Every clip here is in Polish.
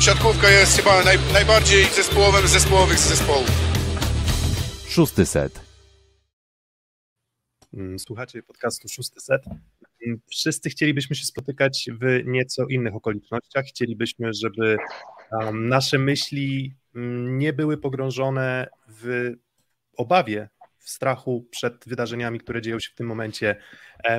siatkówka jest chyba naj, najbardziej zespołowym zespołowych z zespołów. Szósty set. Mm, słuchacie podcastu Szósty Set. Mm, wszyscy chcielibyśmy się spotykać w nieco innych okolicznościach. Chcielibyśmy, żeby um, nasze myśli um, nie były pogrążone w obawie, w strachu przed wydarzeniami, które dzieją się w tym momencie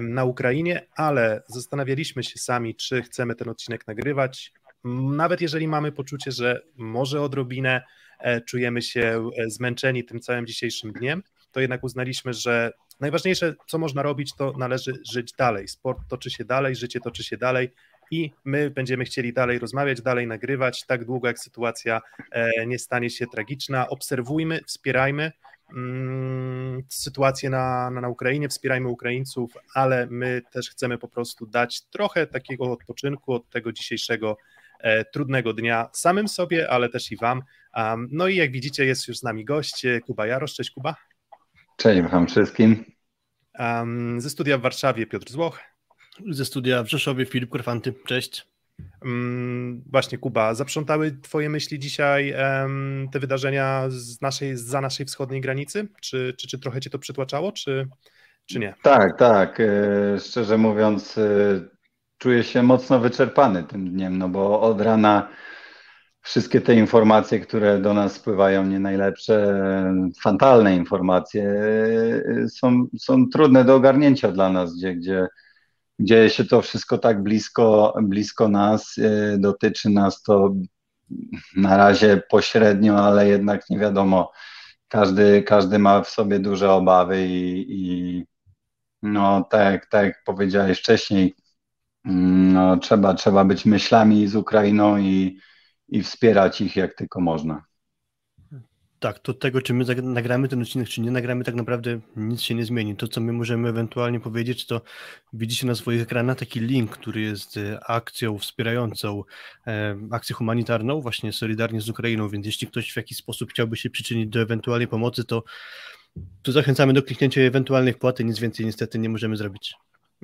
na Ukrainie, ale zastanawialiśmy się sami, czy chcemy ten odcinek nagrywać. Nawet jeżeli mamy poczucie, że może odrobinę e, czujemy się e, zmęczeni tym całym dzisiejszym dniem, to jednak uznaliśmy, że najważniejsze, co można robić, to należy żyć dalej. Sport toczy się dalej, życie toczy się dalej i my będziemy chcieli dalej rozmawiać, dalej nagrywać, tak długo jak sytuacja e, nie stanie się tragiczna. Obserwujmy, wspierajmy mm, sytuację na, na, na Ukrainie, wspierajmy Ukraińców, ale my też chcemy po prostu dać trochę takiego odpoczynku od tego dzisiejszego trudnego dnia samym sobie, ale też i Wam. Um, no i jak widzicie, jest już z nami gość Kuba Jarosz. Cześć Kuba. Cześć wam wszystkim. Um, ze studia w Warszawie Piotr Złoch. Ze studia w Rzeszowie Filip Korfanty. Cześć. Um, właśnie Kuba, zaprzątały twoje myśli dzisiaj te wydarzenia z naszej, za naszej wschodniej granicy? Czy, czy, czy trochę cię to przytłaczało, czy, czy nie? Tak, tak. E, szczerze mówiąc, e, czuję się mocno wyczerpany tym dniem, no bo od rana wszystkie te informacje, które do nas spływają, nie najlepsze, fatalne informacje, są, są trudne do ogarnięcia dla nas, gdzie, gdzie dzieje się to wszystko tak blisko, blisko nas, e, dotyczy nas to na razie pośrednio, ale jednak nie wiadomo. Każdy, każdy ma w sobie duże obawy i, i no tak, tak jak powiedziałeś wcześniej, no, trzeba, trzeba być myślami z Ukrainą i, i wspierać ich jak tylko można. Tak, to tego, czy my nagramy ten odcinek, czy nie nagramy, tak naprawdę nic się nie zmieni. To, co my możemy ewentualnie powiedzieć, to widzicie na swoich ekranach taki link, który jest e, akcją wspierającą, e, akcję humanitarną, właśnie solidarnie z Ukrainą, więc jeśli ktoś w jakiś sposób chciałby się przyczynić do ewentualnej pomocy, to, to zachęcamy do kliknięcia ewentualnej wpłaty, nic więcej niestety nie możemy zrobić.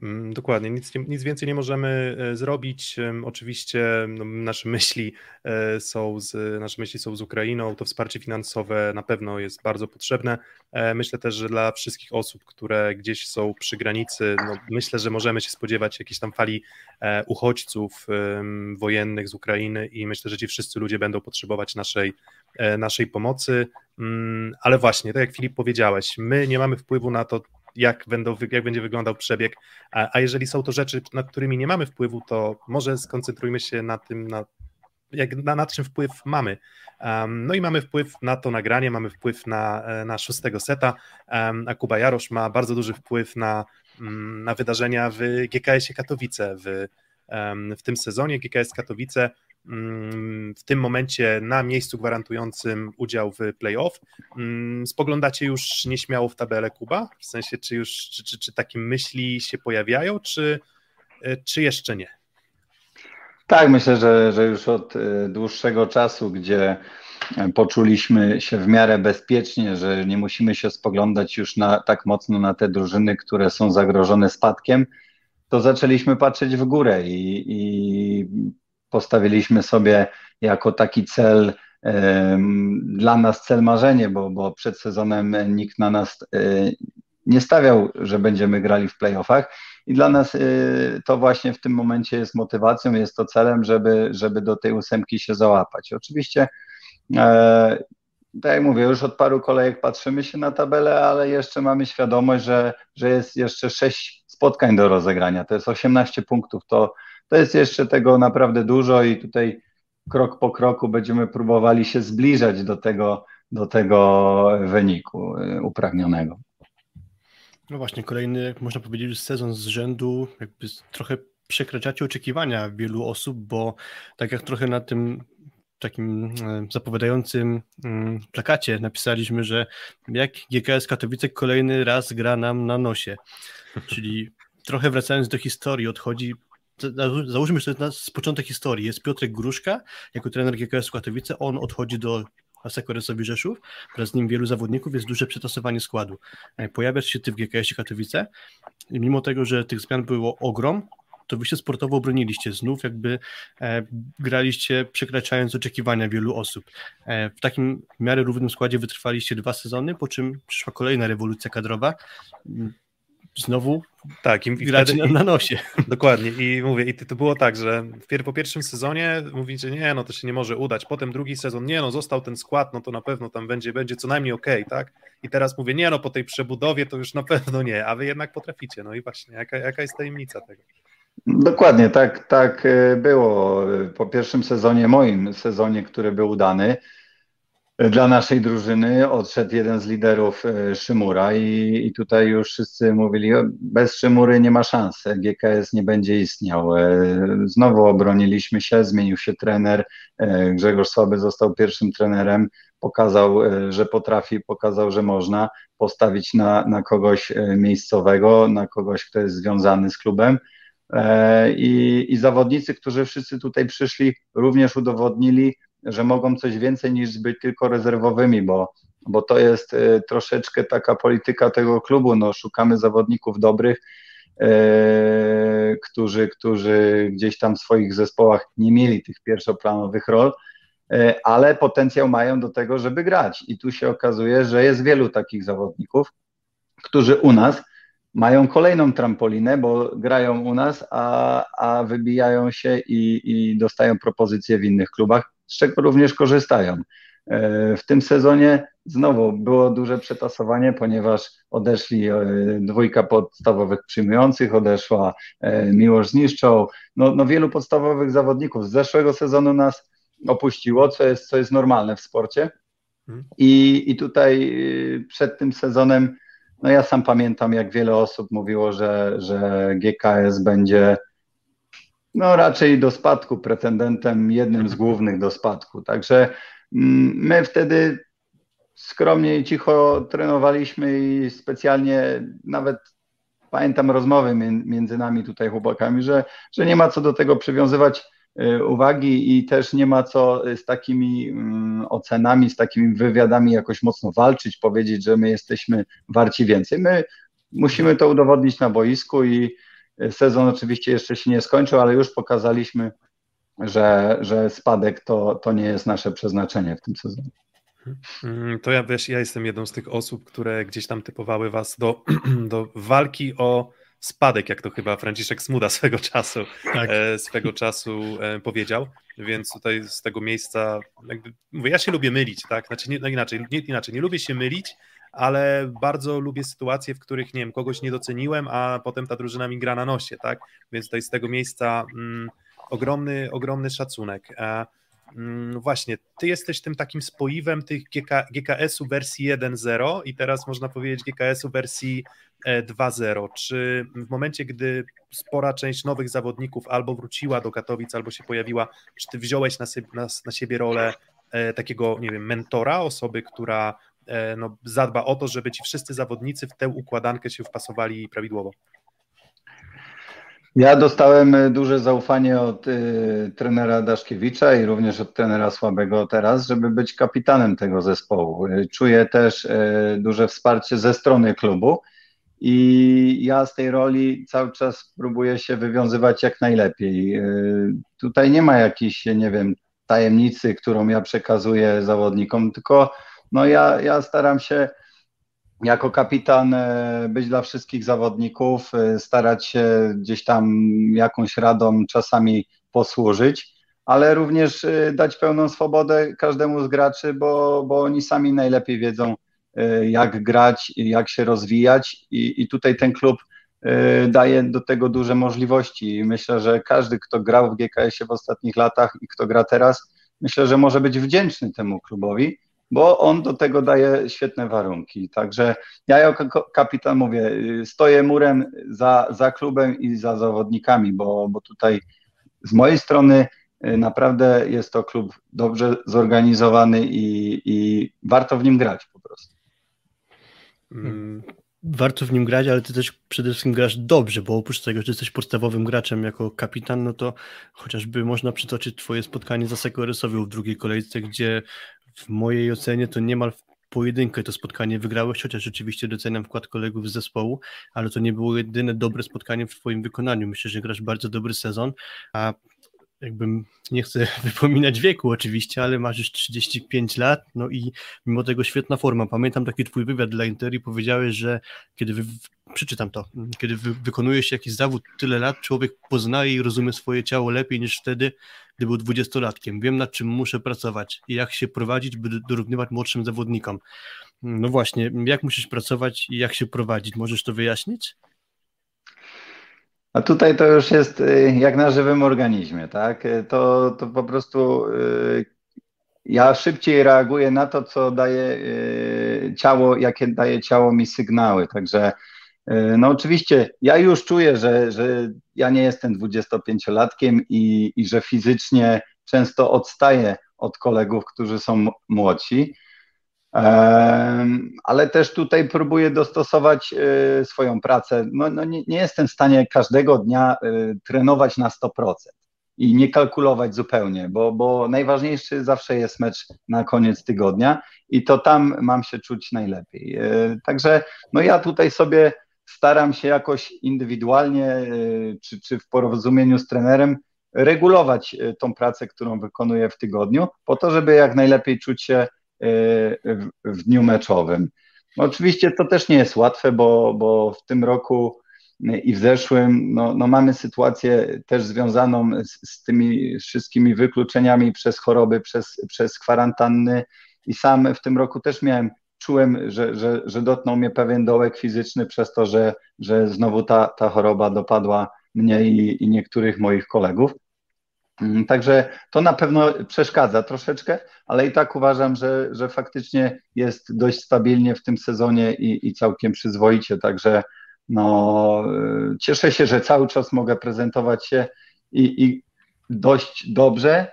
Mm, dokładnie, nic, nic więcej nie możemy e, zrobić. Oczywiście no, nasze myśli e, są z, nasze myśli są z Ukrainą, to wsparcie finansowe na pewno jest bardzo potrzebne. E, myślę też, że dla wszystkich osób, które gdzieś są przy granicy, no, myślę, że możemy się spodziewać jakiejś tam fali uchodźców wojennych z Ukrainy i myślę, że ci wszyscy ludzie będą potrzebować naszej, naszej pomocy. Mm, ale właśnie, tak jak Filip powiedziałeś, my nie mamy wpływu na to, jak, będą, jak będzie wyglądał przebieg, a, a jeżeli są to rzeczy, nad którymi nie mamy wpływu, to może skoncentrujmy się na tym, na, jak, na, na czym wpływ mamy. Um, no i mamy wpływ na to nagranie, mamy wpływ na, e, na szóstego seta, um, a Kuba Jarosz ma bardzo duży wpływ na, um, na wydarzenia w GKS-ie Katowice w, w tym sezonie. GKS Katowice Mm, w tym momencie na miejscu gwarantującym udział w playoff. Mm, spoglądacie już nieśmiało w tabelę Kuba? W sensie, czy już czy, czy, czy takie myśli się pojawiają, czy, e, czy jeszcze nie? Tak, myślę, że, że już od e, dłuższego czasu, gdzie poczuliśmy się w miarę bezpiecznie, że nie musimy się spoglądać już na, tak mocno na te drużyny, które są zagrożone spadkiem, to zaczęliśmy patrzeć w górę i, i postawiliśmy sobie jako taki cel dla nas cel marzenie, bo, bo przed sezonem nikt na nas e, nie stawiał, że będziemy grali w playoffach. I dla nas e, to właśnie w tym momencie jest motywacją, jest to celem, żeby, żeby do tej ósemki się załapać. Oczywiście e, tak jak mówię, już od paru kolejek patrzymy się na tabelę, ale jeszcze mamy świadomość, że, że jest jeszcze sześć spotkań do rozegrania, to jest 18 punktów, to to jest jeszcze tego naprawdę dużo i tutaj krok po kroku będziemy próbowali się zbliżać do tego, do tego wyniku y, upragnionego. No właśnie, kolejny, można powiedzieć, sezon z rzędu, jakby trochę przekraczacie oczekiwania wielu osób, bo tak jak trochę na tym takim e, zapowiadającym mm, plakacie napisaliśmy, że jak GKS Katowice kolejny raz gra nam na nosie. Czyli trochę wracając do historii, odchodzi załóżmy, że to jest początek historii. Jest Piotrek Gruszka jako trener GKS Katowice, on odchodzi do Aseko Resowi Rzeszów, wraz z nim wielu zawodników, jest duże przetasowanie składu. E, pojawiasz się ty w GKS Katowice i mimo tego, że tych zmian było ogrom, to wy się sportowo obroniliście, znów jakby e, graliście przekraczając oczekiwania wielu osób. E, w takim w miarę równym składzie wytrwaliście dwa sezony, po czym przyszła kolejna rewolucja kadrowa znowu tak, i, i wtedy, na, na, nosie. Dokładnie. I mówię, i to było tak, że po pierwszym sezonie mówicie, nie, no to się nie może udać. Potem drugi sezon, nie, no został ten skład, no to na pewno tam będzie, będzie co najmniej ok, tak? I teraz mówię, nie, no po tej przebudowie to już na pewno nie, a wy jednak potraficie. No i właśnie, jaka, jaka jest tajemnica tego? Dokładnie, tak, tak e, było. Po pierwszym sezonie, moim sezonie, który był udany, dla naszej drużyny odszedł jeden z liderów e, Szymura i, i tutaj już wszyscy mówili, bez Szymury nie ma szans, GKS nie będzie istniał. E, znowu obroniliśmy się, zmienił się trener, e, Grzegorz Słaby został pierwszym trenerem, pokazał, że potrafi, pokazał, że można postawić na, na kogoś miejscowego, na kogoś, kto jest związany z klubem. I, I zawodnicy, którzy wszyscy tutaj przyszli, również udowodnili, że mogą coś więcej niż być tylko rezerwowymi, bo, bo to jest y, troszeczkę taka polityka tego klubu. No, szukamy zawodników dobrych, e, którzy, którzy gdzieś tam w swoich zespołach nie mieli tych pierwszoplanowych rol, e, ale potencjał mają do tego, żeby grać. I tu się okazuje, że jest wielu takich zawodników, którzy u nas mają kolejną trampolinę, bo grają u nas, a, a wybijają się i, i dostają propozycje w innych klubach z czego również korzystają. E, w tym sezonie znowu było duże przetasowanie, ponieważ odeszli e, dwójka podstawowych przyjmujących, odeszła e, Miłosz z Niszczą, no, no wielu podstawowych zawodników z zeszłego sezonu nas opuściło, co jest, co jest normalne w sporcie. Mhm. I, I tutaj przed tym sezonem, no ja sam pamiętam, jak wiele osób mówiło, że, że GKS będzie no raczej do spadku, pretendentem jednym z głównych do spadku. Także mm, my wtedy skromnie i cicho trenowaliśmy i specjalnie nawet pamiętam rozmowy między nami tutaj chłopakami, że, że nie ma co do tego przywiązywać y, uwagi i też nie ma co z takimi mm, ocenami, z takimi wywiadami jakoś mocno walczyć, powiedzieć, że my jesteśmy warci więcej. My musimy to udowodnić na boisku i Sezon oczywiście jeszcze się nie skończył, ale już pokazaliśmy, że, że spadek to, to nie jest nasze przeznaczenie w tym sezonie. Mm, to ja wiesz, ja jestem jedną z tych osób, które gdzieś tam typowały was do, do walki o spadek, jak to chyba Franciszek Smuda swego czasu, tak. e, swego czasu e, powiedział, więc tutaj z tego miejsca, jakby, mówię, ja się lubię mylić, tak, znaczy nie, no inaczej, nie, inaczej, nie lubię się mylić, ale bardzo lubię sytuacje, w których, nie wiem, kogoś nie doceniłem, a potem ta drużyna mi gra na nosie, tak? Więc tutaj z tego miejsca mm, ogromny, ogromny szacunek. A, mm, właśnie, ty jesteś tym takim spoiwem tych GK, GKS-u wersji 1.0 i teraz można powiedzieć GKS-u wersji 2.0. E, czy w momencie, gdy spora część nowych zawodników albo wróciła do Katowic, albo się pojawiła, czy ty wziąłeś na, sobie, na, na siebie rolę e, takiego, nie wiem, mentora, osoby, która E, no, zadba o to, żeby ci wszyscy zawodnicy w tę układankę się wpasowali prawidłowo. Ja dostałem e, duże zaufanie od y, trenera Daszkiewicza i również od trenera Słabego teraz, żeby być kapitanem tego zespołu. Czuję też y, duże wsparcie ze strony klubu i ja z tej roli cały czas próbuję się wywiązywać jak najlepiej. Y, tutaj nie ma jakiejś, nie wiem, tajemnicy, którą ja przekazuję zawodnikom, tylko no ja, ja staram się jako kapitan e, być dla wszystkich zawodników, e, starać się gdzieś tam jakąś radą czasami posłużyć, ale również e, dać pełną swobodę każdemu z graczy, bo, bo oni sami najlepiej wiedzą, jak grać, jak się rozwijać i, i tutaj ten klub daje do tego duże możliwości. Myślę, że każdy, kto grał w GKS-ie w ostatnich latach i kto gra teraz, myślę, że może być wdzięczny temu klubowi bo on do tego daje świetne warunki. Także ja jako kapitan mówię, y, stoję murem za, za klubem i za zawodnikami, bo, bo tutaj z mojej strony y, naprawdę jest to klub dobrze zorganizowany i, i warto w nim grać po prostu. Mm. Warto w nim grać, ale ty też przede wszystkim grasz dobrze, bo oprócz tego, że jesteś podstawowym graczem jako kapitan, no to chociażby można przytoczyć twoje spotkanie za Sekoresowią w drugiej kolejce, gdzie w mojej ocenie to niemal pojedynkę to spotkanie wygrałeś, chociaż rzeczywiście doceniam wkład kolegów z zespołu, ale to nie było jedyne dobre spotkanie w twoim wykonaniu. Myślę, że grasz bardzo dobry sezon, a jakbym nie chcę wypominać wieku oczywiście, ale masz już 35 lat, no i mimo tego świetna forma. Pamiętam taki twój wywiad dla Interi, powiedziałeś, że kiedy wy, przeczytam to, kiedy wy, wykonujesz jakiś zawód tyle lat, człowiek poznaje i rozumie swoje ciało lepiej niż wtedy, gdy był dwudziestolatkiem. Wiem nad czym muszę pracować i jak się prowadzić, by dorównywać młodszym zawodnikom. No właśnie, jak musisz pracować i jak się prowadzić? Możesz to wyjaśnić? A tutaj to już jest y, jak na żywym organizmie, tak? Y, to, to po prostu y, ja szybciej reaguję na to, co daje ciało, jakie daje ciało mi sygnały. Także no oczywiście ja już czuję, że, że ja nie jestem 25-latkiem i, i że fizycznie często odstaję od kolegów, którzy są młodsi ale też tutaj próbuję dostosować e, swoją pracę. No, no nie, nie, jestem w stanie każdego dnia e, trenować na 100% i nie kalkulować zupełnie, bo, bo najważniejszy zawsze jest mecz na koniec tygodnia i to tam mam się czuć najlepiej. E, także no ja tutaj sobie staram się jakoś indywidualnie czy, czy w porozumieniu z trenerem regulować tą pracę, którą wykonuję w tygodniu, po to, żeby jak najlepiej czuć się w dniu meczowym. Oczywiście to też nie jest łatwe, bo, bo w tym roku i w zeszłym no, no mamy sytuację też związaną z, z, tymi wszystkimi wykluczeniami przez choroby, przez, przez kwarantanny i sam w tym roku też miałem, czułem, że, że, że dotknął mnie pewien dołek fizyczny przez to, że, że znowu ta, ta choroba dopadła mnie i, i niektórych moich kolegów. Mm, także to na pewno przeszkadza troszeczkę, ale i tak uważam, że, że faktycznie jest dość stabilnie w tym sezonie i, i całkiem przyzwoicie. Także no, y, cieszę się, że cały czas mogę prezentować się i, i dość dobrze,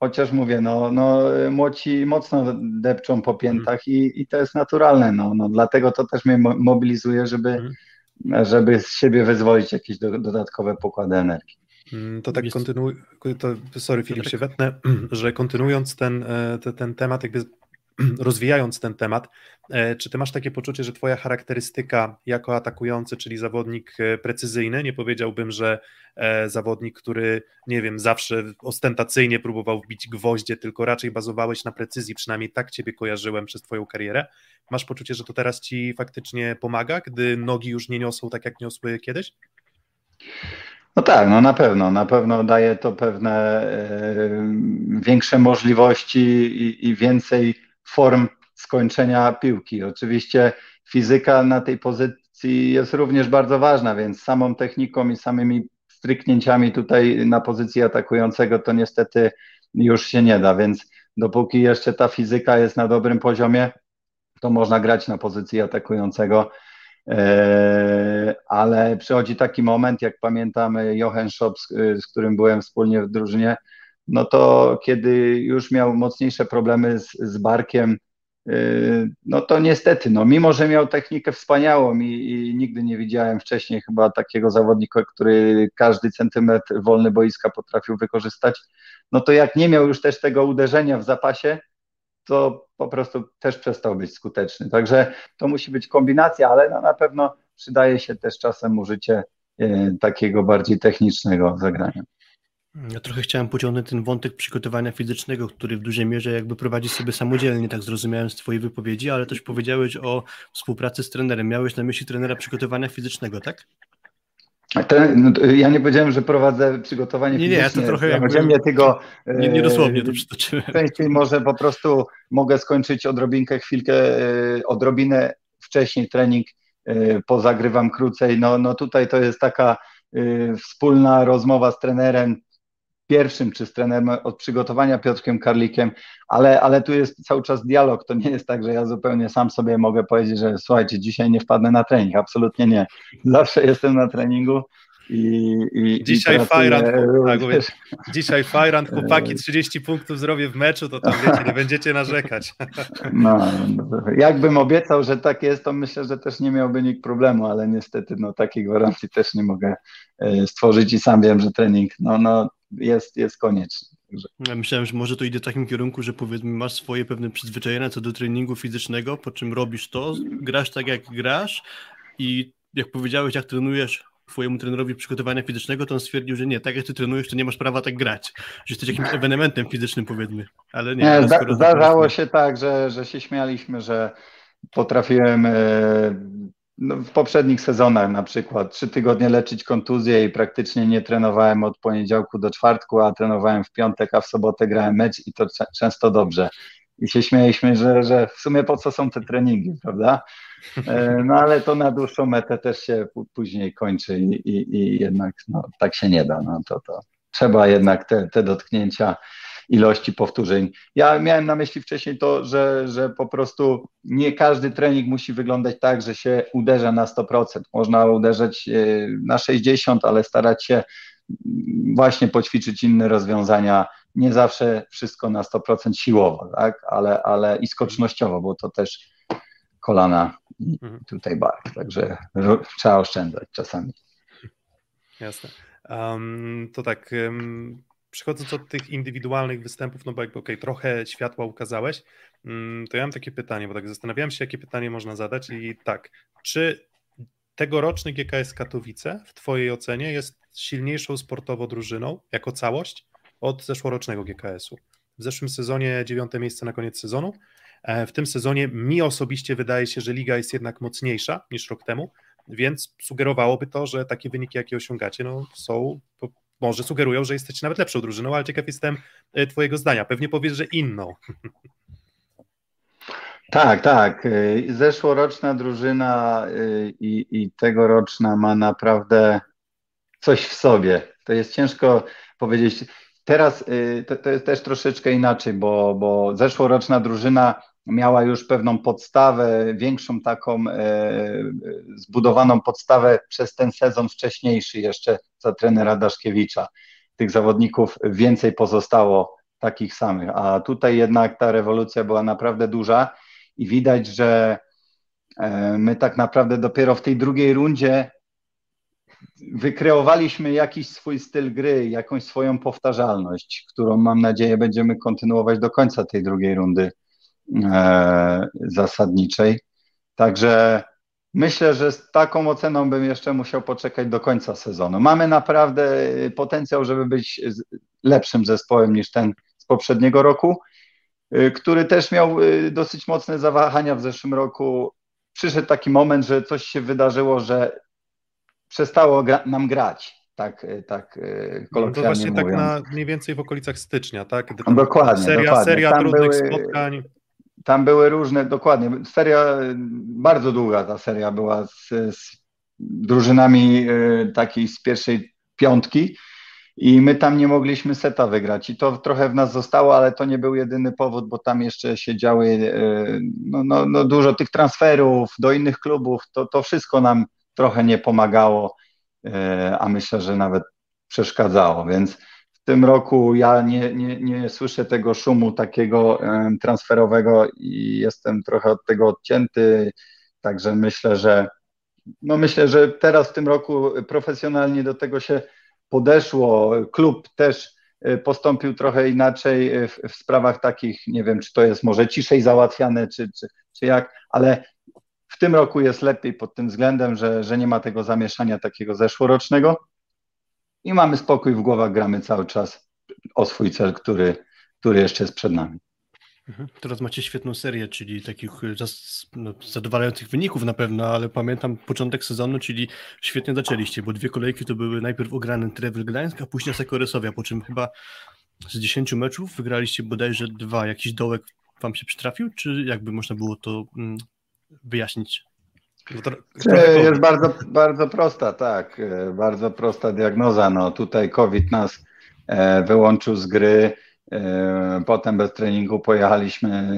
chociaż mówię, no, no młodzi mocno depczą po piętach i, i to jest naturalne. No, no, dlatego to też mnie mobilizuje, żeby, mhm. żeby z siebie wyzwolić jakieś do, dodatkowe pokłady energii. Mm, to tak kontynuuj, to, sorry Filip, się wetnę, że kontynuując ten, e, ten, ten temat, jakby rozwijając ten temat, e, czy ty masz takie poczucie, że twoja charakterystyka jako atakujący, czyli zawodnik e, precyzyjny, nie powiedziałbym, że zawodnik, który, nie wiem, zawsze ostentacyjnie próbował wbić gwoździe, tylko raczej bazowałeś na precyzji, przynajmniej tak ciebie kojarzyłem przez twoją karierę. Masz poczucie, że to teraz ci faktycznie pomaga, gdy nogi już nie niosą tak, jak niosły kiedyś? No tak, no na pewno, na pewno daje to pewne e, większe możliwości i, i więcej form skończenia piłki. Oczywiście fizyka na tej pozycji jest również bardzo ważna, więc samą techniką i samymi stryknięciami tutaj na pozycji atakującego to niestety już się nie da, więc dopóki jeszcze ta fizyka jest na dobrym poziomie, to można grać na pozycji atakującego ale przychodzi taki moment, jak pamiętamy Jochen Schopp, z którym byłem wspólnie w drużynie, no to kiedy już miał mocniejsze problemy z, z barkiem, e, no to niestety, no mimo, że miał technikę wspaniałą i, i, nigdy nie widziałem wcześniej chyba takiego zawodnika, który każdy centymetr wolny boiska potrafił wykorzystać, no to jak nie miał już też tego uderzenia w zapasie, to po prostu też przestał być skuteczny. Także to musi być kombinacja, ale no na pewno przydaje się też czasem użycie e, takiego bardziej technicznego zagrania. Ja trochę chciałem pociągnąć ten wątek przygotowania fizycznego, który w dużej mierze jakby prowadzisz sobie samodzielnie, tak zrozumiałem z Twojej wypowiedzi, ale też powiedziałeś o współpracy z trenerem. Miałeś na myśli trenera przygotowania fizycznego, tak? No, ja nie powiedziałem, że prowadzę przygotowanie nie, fizyczne. Nie, to trochę jakby, mnie tego, nie, nie dosłownie to przytoczyłem. Częściej może po prostu mogę skończyć odrobinkę, chwilkę, e, odrobinę wcześniej trening, e, pozagrywam krócej. No, no tutaj to jest taka e, wspólna rozmowa z trenerem, pierwszym, czy z trenerem od przygotowania Piotrkiem Karlikiem, ale, ale tu jest cały czas dialog. To nie jest tak, że ja zupełnie sam sobie mogę powiedzieć, że słuchajcie, dzisiaj nie wpadnę na trening. Absolutnie nie. Zawsze jestem na treningu. I, i, dzisiaj i Fajrant, tak, dzisiaj Fajrant, chłopaki 30 punktów zrobię w meczu, to tam wiecie, nie będziecie narzekać. No, jakbym obiecał, że tak jest, to myślę, że też nie miałby nikt problemu, ale niestety no, takiej gwarancji też nie mogę e, stworzyć i sam wiem, że trening no, no, jest, jest konieczny. Ja myślałem, że może to idzie w takim kierunku, że powiedzmy masz swoje pewne przyzwyczajenia co do treningu fizycznego, po czym robisz to, grasz tak jak grasz i jak powiedziałeś, jak trenujesz twojemu trenerowi przygotowania fizycznego, to on stwierdził, że nie, tak jak ty trenujesz, to nie masz prawa tak grać, że jesteś jakimś ewenementem fizycznym powiedzmy, ale nie. nie zda zdarzało się tak, że, że się śmialiśmy, że potrafiłem e, no, w poprzednich sezonach na przykład trzy tygodnie leczyć kontuzję i praktycznie nie trenowałem od poniedziałku do czwartku, a trenowałem w piątek, a w sobotę grałem mecz i to często dobrze. I się śmieliśmy, że, że w sumie po co są te treningi, prawda? E, no ale to na dłuższą metę też się później kończy i, i, i jednak no, tak się nie da. No, to, to trzeba jednak te, te dotknięcia ilości powtórzeń. Ja miałem na myśli wcześniej to, że, że po prostu nie każdy trening musi wyglądać tak, że się uderza na 100%. Można uderzać e, na 60%, ale starać się właśnie poćwiczyć inne rozwiązania. Nie zawsze wszystko na 100% siłowo, tak? ale, ale i skocznościowo, bo to też kolana i mhm. tutaj bark. Także trzeba oszczędzać czasami. Jasne. Um, to tak, um, przechodząc od tych indywidualnych występów, no bo jakby okay, trochę światła ukazałeś, um, to ja mam takie pytanie, bo tak zastanawiałem się, jakie pytanie można zadać i tak, czy tegoroczny GKS Katowice w Twojej ocenie jest silniejszą sportowo drużyną jako całość od zeszłorocznego GKS-u? W zeszłym sezonie dziewiąte miejsce na koniec sezonu, E, w tym sezonie mi osobiście wydaje się, że liga jest jednak mocniejsza niż rok temu, więc sugerowałoby to, że takie wyniki, jakie osiągacie, no, są, może sugerują, że jesteście nawet lepszą drużyną, ale ciekaw jestem e, Twojego zdania. Pewnie powiesz, że inną. Tak, tak. E, zeszłoroczna drużyna i, i tegoroczna ma naprawdę coś w sobie. To jest ciężko powiedzieć. Teraz to, to jest też troszeczkę inaczej, bo, bo zeszłoroczna drużyna miała już pewną podstawę, większą taką e, zbudowaną podstawę przez ten sezon wcześniejszy jeszcze za trenera Daszkiewicza. Tych zawodników więcej pozostało takich samych, a tutaj jednak ta rewolucja była naprawdę duża i widać, że e, my tak naprawdę dopiero w tej drugiej rundzie wykreowaliśmy jakiś swój styl gry, jakąś swoją powtarzalność, którą mam nadzieję będziemy kontynuować do końca tej drugiej rundy zasadniczej. Także myślę, że z taką oceną bym jeszcze musiał poczekać do końca sezonu. Mamy naprawdę potencjał, żeby być lepszym zespołem niż ten z poprzedniego roku, e, który też miał e, dosyć mocne zawahania w zeszłym roku. Przyszedł taki moment, że coś się wydarzyło, że przestało gra nam grać tak, tak kolokwialnie no to właśnie mówiąc. tak na mniej więcej w okolicach stycznia, tak? Dokładnie. Seria, dokładnie. seria trudnych były, spotkań. Tam były różne, dokładnie, seria, bardzo długa ta seria była z, z drużynami y, takiej z pierwszej piątki i my tam nie mogliśmy seta wygrać. I to trochę w nas zostało, ale to nie był jedyny powód, bo tam jeszcze się działy y, no, no, no dużo tych transferów do innych klubów, to, to wszystko nam trochę nie pomagało, y, a myślę, że nawet przeszkadzało, więc w tym roku ja nie, nie, nie słyszę tego szumu takiego transferowego i jestem trochę od tego odcięty, także myślę, że no myślę, że teraz w tym roku profesjonalnie do tego się podeszło. Klub też e, postąpił trochę inaczej w, w sprawach takich, nie wiem, czy to jest może ciszej załatwiane, czy, czy, czy jak, ale w tym roku jest lepiej pod tym względem, że, że nie ma tego zamieszania takiego zeszłorocznego i mamy spokój w głowach, gramy cały czas o swój cel, który, który jeszcze jest przed nami. Mhm. Teraz macie świetną serię, czyli takich no, zadowalających wyników na pewno, ale pamiętam początek sezonu, czyli świetnie zaczęliście, bo dwie kolejki to były najpierw ograne Trevor Gdańsk, a później Sekoresowia, po czym chyba z dziesięciu meczów wygraliście bodajże dwa. Jakiś dołek wam się przytrafił, czy jakby można było to mm, wyjaśnić? No jest bardzo, bardzo prosta, tak, e, bardzo prosta diagnoza. No tutaj COVID nas e, wyłączył z gry. E, potem bez treningu pojechaliśmy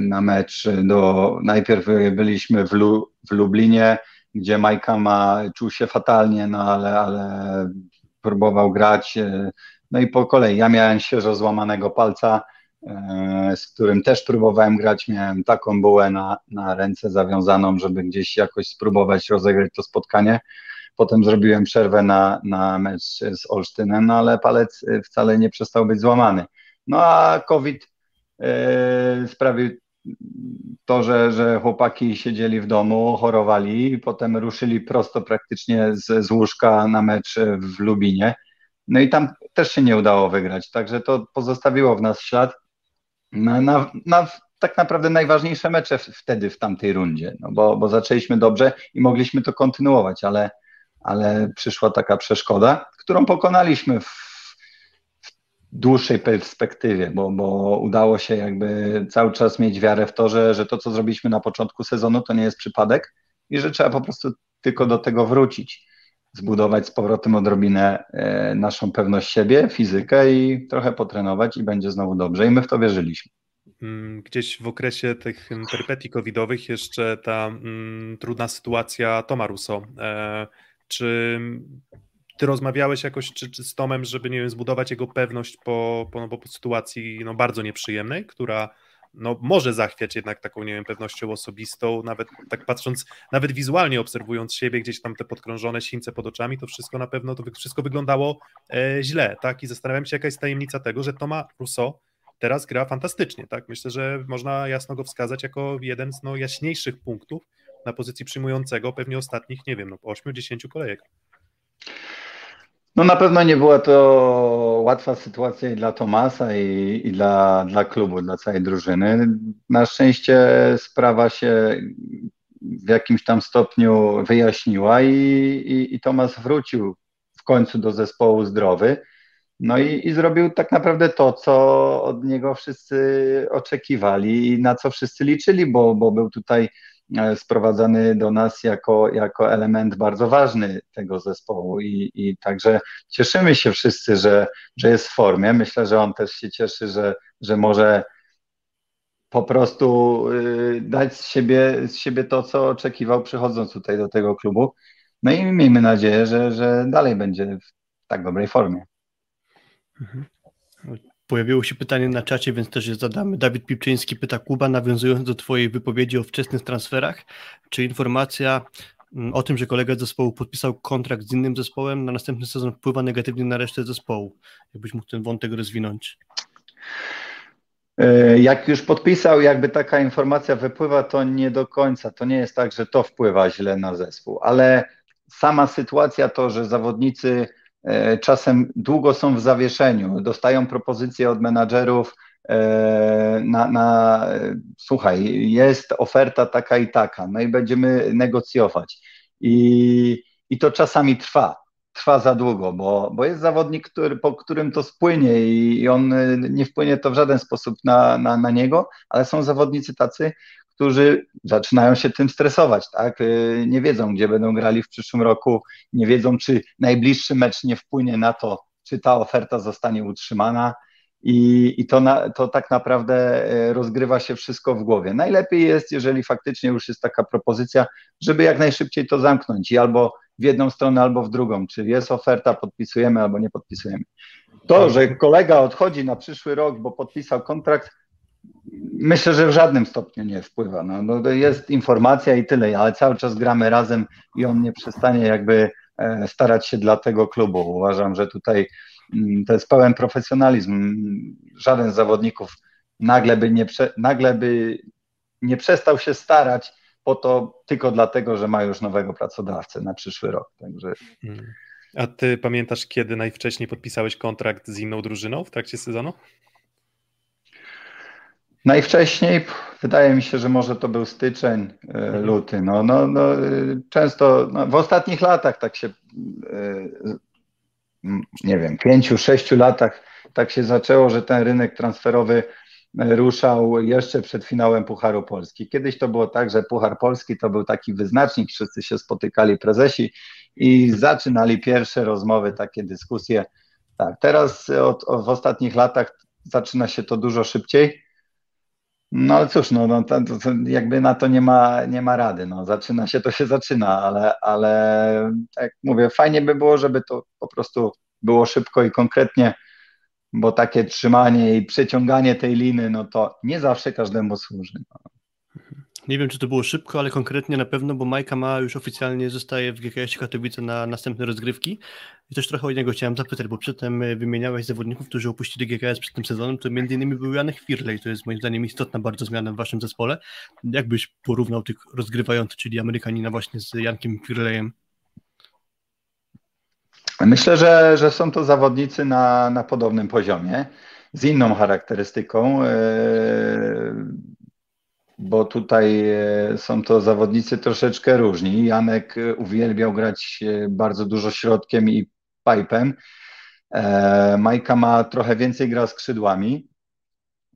na mecz do. Najpierw byliśmy w, Lu, w Lublinie, gdzie Majka ma, czuł się fatalnie, no ale, ale próbował grać. No i po kolei ja miałem świeżo złamanego palca z którym też próbowałem grać. Miałem taką bułę na, na ręce zawiązaną, żeby gdzieś jakoś spróbować rozegrać to spotkanie. potem zrobiłem przerwę na, na mecz z Olsztynem, no ale palec wcale nie przestał być złamany. No a COVID yy, sprawił to, że, że chłopaki siedzieli w domu, chorowali potem ruszyli prosto praktycznie z, z łóżka na mecz w Lubinie. No i tam też się nie udało wygrać, także to pozostawiło w nas ślad na, na, na tak naprawdę najważniejsze mecze wtedy w tamtej rundzie, no bo, bo zaczęliśmy dobrze i mogliśmy to kontynuować, ale, ale przyszła taka przeszkoda, którą pokonaliśmy w dłuższej perspektywie, bo, bo udało się jakby cały czas mieć wiarę w to, że, że to, co zrobiliśmy na początku sezonu, to nie jest przypadek i że trzeba po prostu tylko do tego wrócić, zbudować z powrotem odrobinę e, naszą pewność siebie, fizykę i trochę potrenować i będzie znowu dobrze i my w to wierzyliśmy. Mm, gdzieś w okresie tych perpetii covidowych jeszcze ta mm, trudna sytuacja Toma Russo. E, czy ty rozmawiałeś jakoś czy, czy z Tomem, żeby nie wiem, zbudować jego pewność po, po, no, po sytuacji no, bardzo nieprzyjemnej, która no, może zachwiać jednak taką, nie wiem, pewnością osobistą, nawet tak patrząc, nawet wizualnie obserwując siebie, gdzieś tam te podkrążone sińce pod oczami, to wszystko na pewno, to wszystko wyglądało e, źle, tak, i zastanawiam się, jaka jest tajemnica tego, że Toma Rousseau teraz gra fantastycznie, tak, myślę, że można jasno go wskazać jako jeden z no, jaśniejszych punktów na pozycji przyjmującego pewnie ostatnich, nie wiem, no, 8-10 kolejek. No na pewno nie była to łatwa sytuacja i dla Tomasa i, i dla, dla klubu, dla całej drużyny. Na szczęście sprawa się w jakimś tam stopniu wyjaśniła i, i, i Tomas wrócił w końcu do zespołu zdrowy. No i, i zrobił tak naprawdę to, co od niego wszyscy oczekiwali i na co wszyscy liczyli, bo, bo był tutaj sprowadzany do nas jako, jako element bardzo ważny tego zespołu i, i także cieszymy się wszyscy, że, że jest w formie. Myślę, że on też się cieszy, że, że może po prostu y, dać z siebie, z siebie to, co oczekiwał przychodząc tutaj do tego klubu. No i miejmy nadzieję, że, że dalej będzie w tak dobrej formie. Mhm. Pojawiło się pytanie na czacie, więc też je zadamy. Dawid Pipczyński pyta Kuba, nawiązując do Twojej wypowiedzi o wczesnych transferach, czy informacja mm, o tym, że kolega z zespołu podpisał kontrakt z innym zespołem na następny sezon wpływa negatywnie na resztę zespołu? Jakbyś mógł ten wątek rozwinąć? E, jak już podpisał, jakby taka informacja wypływa, to nie do końca. To nie jest tak, że to wpływa źle na zespół, ale sama sytuacja to, że zawodnicy czasem długo są w zawieszeniu, dostają propozycje od menadżerów e, na, na słuchaj, jest oferta taka i taka, no i będziemy negocjować. I, i to czasami trwa, trwa za długo, bo, bo jest zawodnik, który, po którym to spłynie i, i on nie wpłynie to w żaden sposób na, na, na niego, ale są zawodnicy tacy, którzy zaczynają się tym stresować, tak? Y, nie wiedzą, gdzie będą grali w przyszłym roku, nie wiedzą, czy najbliższy mecz nie wpłynie na to, czy ta oferta zostanie utrzymana. I, i to, na, to tak naprawdę y, rozgrywa się wszystko w głowie. Najlepiej jest, jeżeli faktycznie już jest taka propozycja, żeby jak najszybciej to zamknąć i albo w jedną stronę, albo w drugą. Czy jest oferta, podpisujemy, albo nie podpisujemy. To, że kolega odchodzi na przyszły rok, bo podpisał kontrakt, Myślę, że w żadnym stopniu nie wpływa. No, no, jest informacja i tyle, ale cały czas gramy razem i on nie przestanie jakby e, starać się dla tego klubu. Uważam, że tutaj mm, to jest pełen profesjonalizm. Żaden z zawodników nagle by nie, nagle by nie przestał się starać po to tylko dlatego, że ma już nowego pracodawcę na przyszły rok. Także... Hmm. A ty pamiętasz, kiedy najwcześniej podpisałeś kontrakt z inną drużyną w trakcie sezonu? Najwcześniej wydaje mi się, że może to był styczeń, e, mhm. luty. No, no, no, e, często no, w ostatnich latach tak się, e, nie wiem, pięciu, sześciu latach tak się zaczęło, że ten rynek transferowy ruszał jeszcze przed finałem Pucharu Polski. Kiedyś to było tak, że Puchar Polski to był taki wyznacznik, wszyscy się spotykali prezesi i zaczynali pierwsze rozmowy, takie dyskusje. Tak, teraz od w ostatnich latach zaczyna się to dużo szybciej no ale cóż, no, no to, to, jakby na to nie ma, nie ma rady. No, zaczyna się, to się zaczyna, ale, ale jak mówię, fajnie by było, żeby to po prostu było szybko i konkretnie, bo takie trzymanie i przeciąganie tej liny, no to nie zawsze każdemu służy. No. Nie wiem, czy to było szybko, ale konkretnie na pewno, bo Majka ma już oficjalnie zostaje w GKS Katowice na następne rozgrywki. I też trochę o niego chciałem zapytać, bo przedtem e, wymieniałeś zawodników, którzy opuścili GKS przed tym sezonem, to między innymi był Janek Firley, to jest moim zdaniem istotna bardzo zmiana w waszym zespole. Jak byś porównał tych rozgrywających, czyli Amerykanina właśnie z Jankiem Firleyem? Myślę, że, że są to zawodnicy na, na podobnym poziomie, z inną charakterystyką. Yy bo tutaj e, są to zawodnicy troszeczkę różni. Janek uwielbiał grać e, bardzo dużo środkiem i pipem. E, Majka ma trochę więcej gra skrzydłami,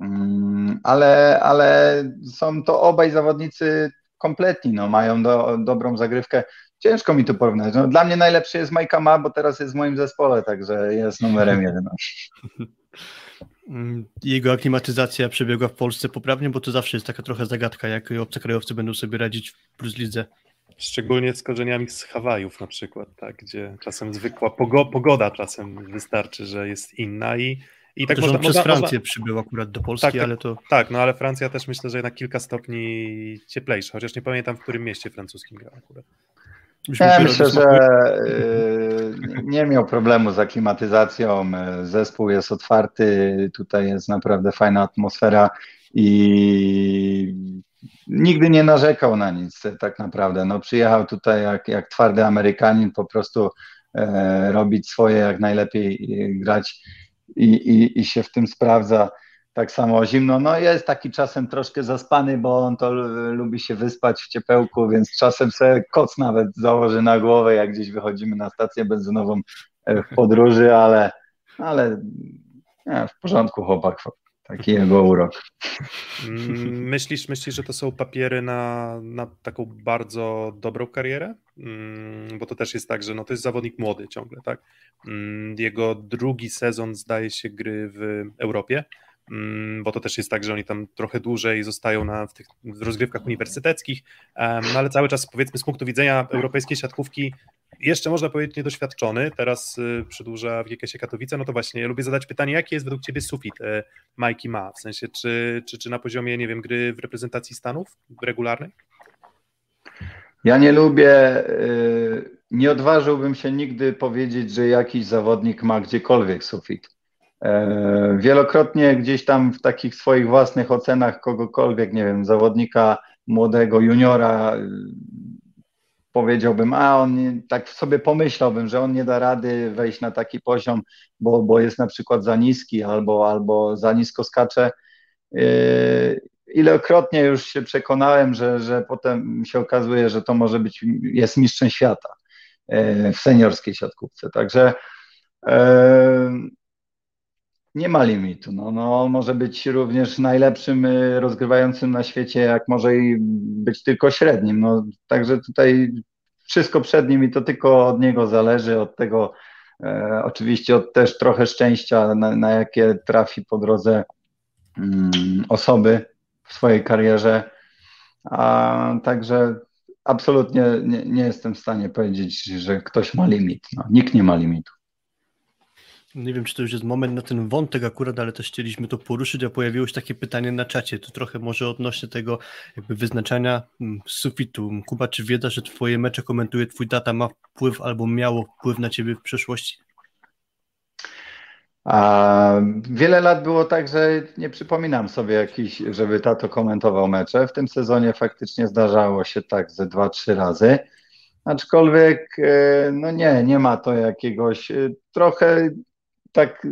mm, ale, ale są to obaj zawodnicy kompletni, no, mają do, dobrą zagrywkę. Ciężko mi to porównać. No, dla mnie najlepszy jest Majka Ma, bo teraz jest w moim zespole, także jest numerem jeden. Mm, jego aklimatyzacja przebiegła w Polsce poprawnie, bo to zawsze jest taka trochę zagadka, jak obcokrajowcy będą sobie radzić w Plus Lidze. Szczególnie z korzeniami z Hawajów na przykład, tak, gdzie czasem zwykła pogo pogoda czasem wystarczy, że jest inna i i tak można, przez Francję można... przybył akurat do Polski, tak, tak, ale to... Tak, no ale Francja też myślę, że jednak kilka stopni cieplejsza, chociaż nie pamiętam, w którym mieście francuskim grał akurat. Ja myślę, że y, nie miał problemu z aklimatyzacją. Zespół jest otwarty, tutaj jest naprawdę fajna atmosfera i nigdy nie narzekał na nic tak naprawdę. No, przyjechał tutaj jak, jak twardy Amerykanin, po prostu e, robić swoje, jak najlepiej grać i, i, i się w tym sprawdza. Tak samo zimno. No jest taki czasem troszkę zaspany, bo on to lubi się wyspać w ciepełku, więc czasem sobie koc nawet założy na głowę, jak gdzieś wychodzimy na stację benzynową e, w podróży, ale, ale nie, w porządku chłopak. Taki jego urok. Mm, myślisz, myślisz, że to są papiery na, na taką bardzo dobrą karierę? Mm, bo to też jest tak, że no to jest zawodnik młody ciągle, tak? Mm, jego drugi sezon zdaje się gry w Europie. Mm, bo to też jest tak, że oni tam trochę dłużej zostają na, w tych rozgrywkach uniwersyteckich, no ale cały czas powiedzmy z punktu widzenia europejskiej siatkówki jeszcze można powiedzieć niedoświadczony, teraz y, przedłuża w GKS Katowice, no to właśnie ja lubię zadać pytanie, jaki jest według Ciebie sufit e, Mikey ma, w sensie czy, czy, czy na poziomie, nie wiem, gry w reprezentacji Stanów regularnej? Ja nie lubię, y, nie odważyłbym się nigdy powiedzieć, że jakiś zawodnik ma gdziekolwiek sufit. E, wielokrotnie gdzieś tam w takich swoich własnych ocenach kogokolwiek, nie wiem, zawodnika młodego, juniora, y, powiedziałbym, a on tak sobie pomyślałbym, że on nie da rady wejść na taki poziom, bo, bo jest na przykład za niski albo, albo za nisko skacze. E, ilekrotnie już się przekonałem, że, że potem się okazuje, że to może być, jest mistrzem świata e, w seniorskiej siatkówce. Także nie ma limitu. No, no, może być również najlepszym y, rozgrywającym na świecie, jak może i być tylko średnim. No, także tutaj wszystko przed nim i to tylko od niego zależy, od tego e, oczywiście od też trochę szczęścia, na, na jakie trafi po drodze mm, osoby w swojej karierze. A także absolutnie nie, nie, jestem w stanie powiedzieć, że ktoś ma limit. No, nikt nie ma limitu. Nie wiem, czy to już jest moment na ten wątek akurat, ale też chcieliśmy to poruszyć, a pojawiło się takie pytanie na czacie, to trochę może odnośnie tego jakby wyznaczania mm, sufitu. Kuba, czy wiedza, że twoje mecze komentuje twój tata ma wpływ albo miało wpływ na ciebie w przeszłości? A wiele lat było tak, że nie przypominam sobie jakiś, żeby tato komentował mecze. W tym sezonie faktycznie zdarzało się tak ze dwa, trzy razy. Aczkolwiek, e, no nie, nie ma to jakiegoś e, trochę tak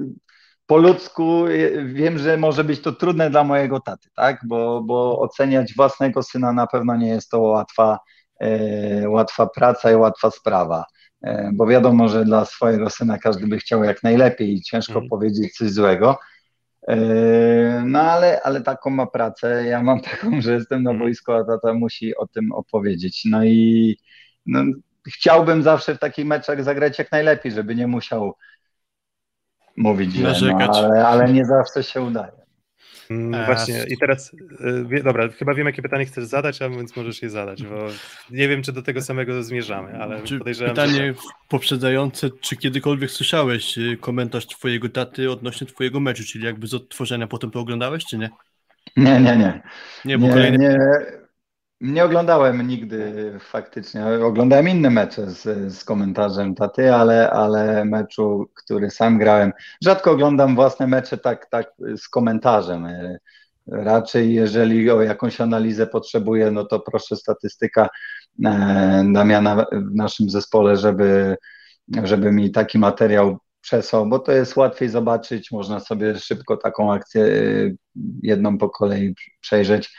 po ludzku wiem, że może być to trudne dla mojego taty, tak? Bo, bo oceniać własnego syna na pewno nie jest to łatwa, e, łatwa praca i łatwa sprawa. E, bo wiadomo, że dla swojego syna każdy by chciał jak najlepiej i ciężko mm. powiedzieć coś złego. E, no ale, ale taką ma pracę. Ja mam taką, że jestem na mhm. boisku, a tata musi o tym opowiedzieć. No i no, chciałbym zawsze w takich meczach zagrać jak najlepiej, żeby nie musiał mówić źle, no, ale, ale nie zawsze się udaje. Mm, właśnie, i teraz, y, dobra, chyba wiem, jakie pytanie chcesz zadać, a więc możesz je zadać, bo nie wiem, czy do tego samego zmierzamy, ale czy podejrzewam, Pytanie że... poprzedzające, czy kiedykolwiek słyszałeś y, komentarz twojego taty odnośnie twojego meczu, czyli jakby z odtworzenia potem to oglądałeś, czy nie? Nie, nie, nie. Nie, bo nie, kolejny... nie. Nie oglądałem nigdy faktycznie. Oglądałem inne mecze z, z komentarzem taty, ale, ale meczu, który sam grałem. Rzadko oglądam własne mecze tak, tak z komentarzem. Raczej jeżeli o jakąś analizę potrzebuję, no to proszę statystyka e, Damiana w naszym zespole, żeby, żeby mi taki materiał przesłał, bo to jest łatwiej zobaczyć, można sobie szybko taką akcję e, jedną po kolei przejrzeć.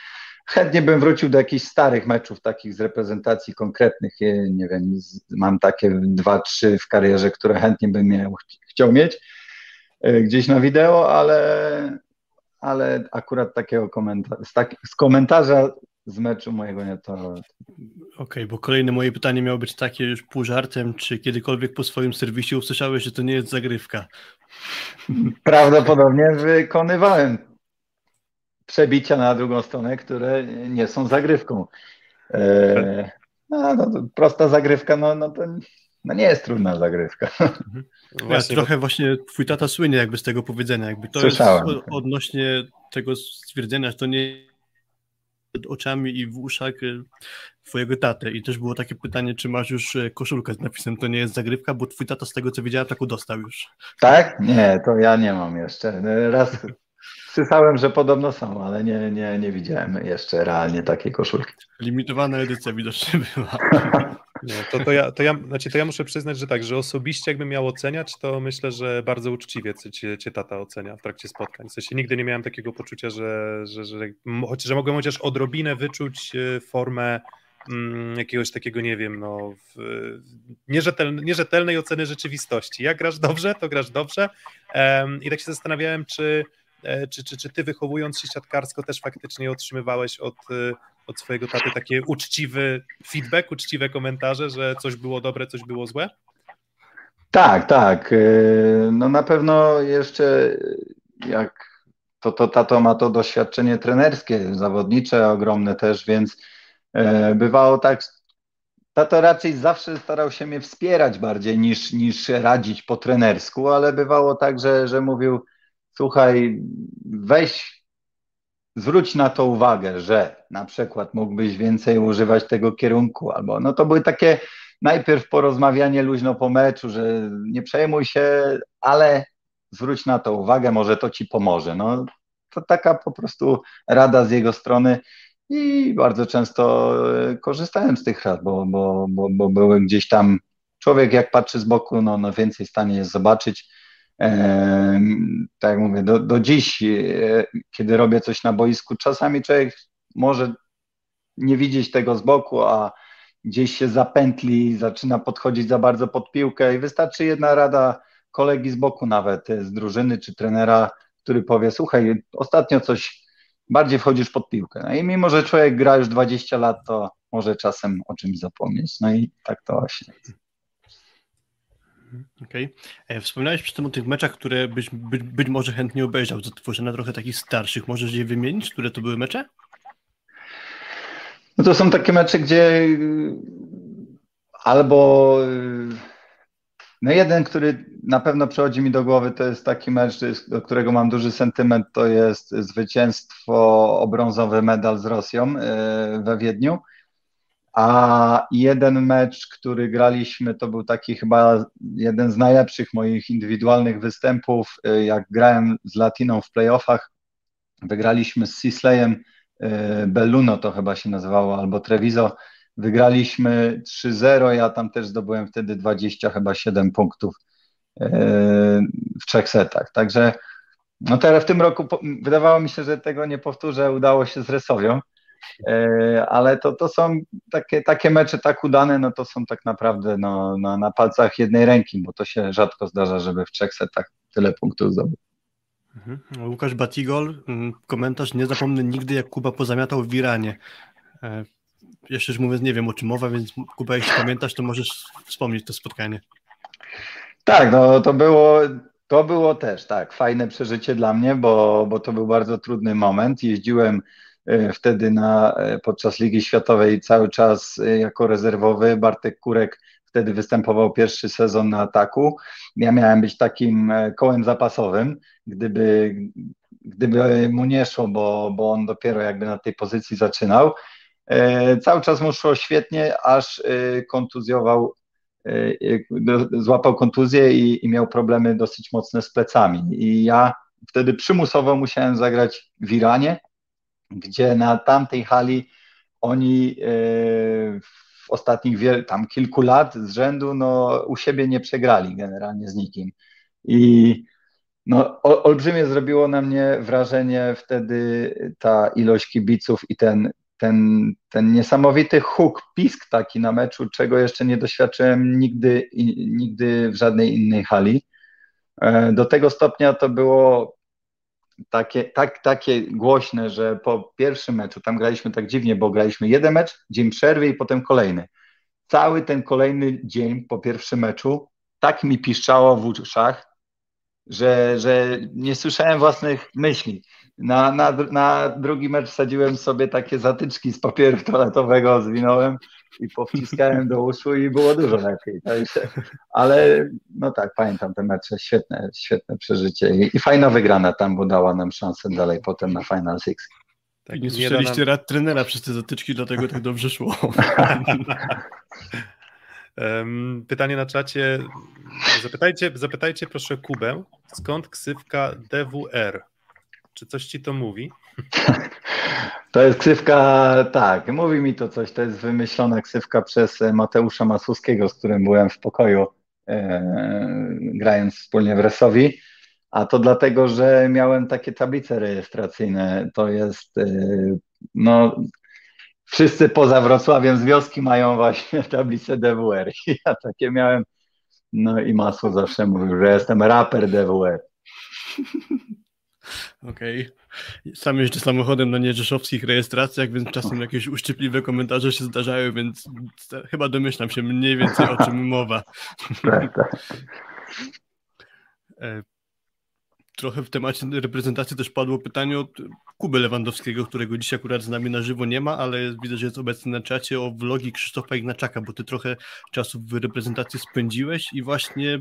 Chętnie bym wrócił do jakichś starych meczów, takich z reprezentacji konkretnych. Nie wiem, mam takie dwa, trzy w karierze, które chętnie bym miał, chciał mieć e, gdzieś na wideo, ale, ale akurat takiego komentarza, z, tak, z komentarza z meczu mojego nie to. Okej, okay, bo kolejne moje pytanie miało być takie już pół żartem, czy kiedykolwiek po swoim serwisie usłyszałeś, że to nie jest zagrywka? Prawdopodobnie wykonywałem przebicia na drugą stronę, które nie są zagrywką. E, no, no, prosta zagrywka, no, no to no nie jest trudna zagrywka. Mhm. Właśnie, trochę właśnie twój tata słynie jakby z tego powiedzenia, jakby to Słyszałem. jest odnośnie tego stwierdzenia, że to nie oczami i w uszach e, twojego tatę i też było takie pytanie, czy masz już e, koszulkę z napisem to nie jest zagrywka, bo twój tata z tego co wiedziałem taką dostał już. Tak? Nie, to ja nie mam jeszcze. Raz Słyszałem, że podobno są, ale nie, nie, nie widziałem jeszcze realnie takiej koszulki. Limitowana edycja widocznie była. Nie, to, to, ja, to, ja, znaczy to ja muszę przyznać, że tak, że osobiście jakbym miał oceniać, to myślę, że bardzo uczciwie cię, cię tata ocenia w trakcie spotkań. W sensie nigdy nie miałem takiego poczucia, że, że, że, że, że mogłem chociaż odrobinę wyczuć e, formę mm, jakiegoś takiego, nie wiem, no, w, nierzetelnej, nierzetelnej oceny rzeczywistości. Jak grasz dobrze, to grasz dobrze. Um, I tak się zastanawiałem, czy czy, czy, czy ty wychowując się siatkarsko też faktycznie otrzymywałeś od, e, od swojego taty taki uczciwy feedback, uczciwe komentarze, że coś było dobre, coś było złe? Tak, tak. E, no na pewno jeszcze jak to, to tato ma to doświadczenie trenerskie, zawodnicze ogromne też, więc bywało tak, tato raczej zawsze starał się mnie wspierać bardziej niż, niż radzić po trenersku, ale bywało tak, że, że mówił, słuchaj, weź, zwróć na to uwagę, że na przykład mógłbyś więcej używać tego kierunku, albo no to były takie najpierw porozmawianie luźno po meczu, że nie przejmuj się, ale zwróć na to uwagę, może to ci pomoże. No to taka po prostu rada z jego strony i bardzo często e, korzystałem z tych rad, bo, bo, bo, bo były gdzieś tam, człowiek jak patrzy z boku, no, no więcej w stanie jest zobaczyć, tak jak mówię, do, do dziś, e, kiedy robię coś na boisku, czasami człowiek może nie widzieć tego z boku, a gdzieś się zapętli, zaczyna podchodzić za bardzo pod piłkę i wystarczy jedna rada kolegi z boku nawet, e, z drużyny czy trenera, który powie, słuchaj, ostatnio coś bardziej wchodzisz pod piłkę. No i mimo, że człowiek gra już 20 lat, to może czasem o czymś zapomnieć. No i tak to właśnie. Okay. E, wspomniałeś przy tym o tych meczach, które byś być, być może chętnie obejrzał, na trochę takich starszych. Możesz je wymienić, które to były mecze? No to są takie mecze, gdzie y, albo y, no jeden, który na pewno przychodzi mi do głowy, to jest taki mecz, do którego mam duży sentyment, to jest zwycięstwo o brązowy medal z Rosją y, we Wiedniu. A jeden mecz, który graliśmy, to był taki chyba jeden z najlepszych moich indywidualnych występów. Y, jak grałem z Latiną w playoffach, wygraliśmy z Sisleyem y, Belluno, to chyba się nazywało, albo Treviso. Wygraliśmy 3-0, ja tam też zdobyłem wtedy 20 chyba 7 punktów y, w trzech setach. Także no teraz w tym roku wydawało mi się, że tego nie powtórzę, udało się z Resowią. E, ale to, to są takie, takie mecze tak udane, no to są tak naprawdę no, na, na palcach jednej ręki, bo to się rzadko zdarza, żeby w trzech setach tyle punktów zdobyć. Mhm. Łukasz Batigol, mm, komentarz, nie zapomnę nigdy jak Kuba pozamiatał w Iranie. E, jeszcze już mówiąc, nie wiem o czym mowa, więc Kuba, jeśli pamiętasz, to możesz wspomnieć to spotkanie. Tak, no to było, to było też tak, fajne przeżycie dla mnie, bo, bo to był bardzo trudny moment. Jeździłem wtedy na, e, podczas Ligi Światowej cały czas e, jako rezerwowy. Bartek Kurek wtedy występował pierwszy sezon na ataku. Ja miałem być takim kołem zapasowym, gdyby, gdyby mu nie szło, bo, bo on dopiero jakby na tej pozycji zaczynał. Cały czas mu szło świetnie, aż kontuzjował, złapał kontuzję i, i miał problemy dosyć mocne z plecami. I ja wtedy przymusowo musiałem zagrać w Iranie, gdzie na tamtej hali oni w ostatnich tam kilku lat z rzędu no, u siebie nie przegrali generalnie z nikim. I no, olbrzymie zrobiło na mnie wrażenie wtedy ta ilość kibiców i ten, ten, ten niesamowity huk, pisk taki na meczu, czego jeszcze nie doświadczyłem nigdy, nigdy w żadnej innej hali. E, do tego stopnia to było takie, tak, takie głośne, że po pierwszym meczu, tam graliśmy tak dziwnie, bo graliśmy jeden mecz, dzień przerwy i potem kolejny. Cały ten kolejny dzień po pierwszym meczu tak mi piszczało w uszach, że, że nie słyszałem własnych myśli. Na, na, na drugi mecz wsadziłem sobie takie zatyczki z papieru toaletowego, zwinąłem i powciskałem do uszu i było dużo lepiej. Także, ale no tak, pamiętam te mecze, świetne, świetne przeżycie I, i fajna wygrana tam, bo dała nam szansę dalej potem na Final Six. Tak, nie słyszeliście nam... rad trenera przez te zatyczki, dlatego tak dobrze szło. Pytanie na czacie. Zapytajcie, zapytajcie proszę Kubę, skąd ksywka DWR? Czy coś ci to mówi? To jest ksywka, tak, mówi mi to coś. To jest wymyślona ksywka przez Mateusza Masłowskiego, z którym byłem w pokoju, e, grając wspólnie w Resowi. A to dlatego, że miałem takie tablice rejestracyjne. To jest, e, no, wszyscy poza Wrocławiem z wioski mają właśnie tablicę DWR. Ja takie miałem. No i masło zawsze mówił, że jestem raper DWR. Okej. Okay. Sam jeżdżę samochodem na nierzeszowskich rejestracjach, więc czasem jakieś uszczypliwe komentarze się zdarzają, więc chyba domyślam się mniej więcej o czym mowa. Tak, tak. E, trochę w temacie reprezentacji też padło pytanie od Kuby Lewandowskiego, którego dzisiaj akurat z nami na żywo nie ma, ale widzę, że jest obecny na czacie o vlogi Krzysztofa Ignaczaka, bo ty trochę czasu w reprezentacji spędziłeś i właśnie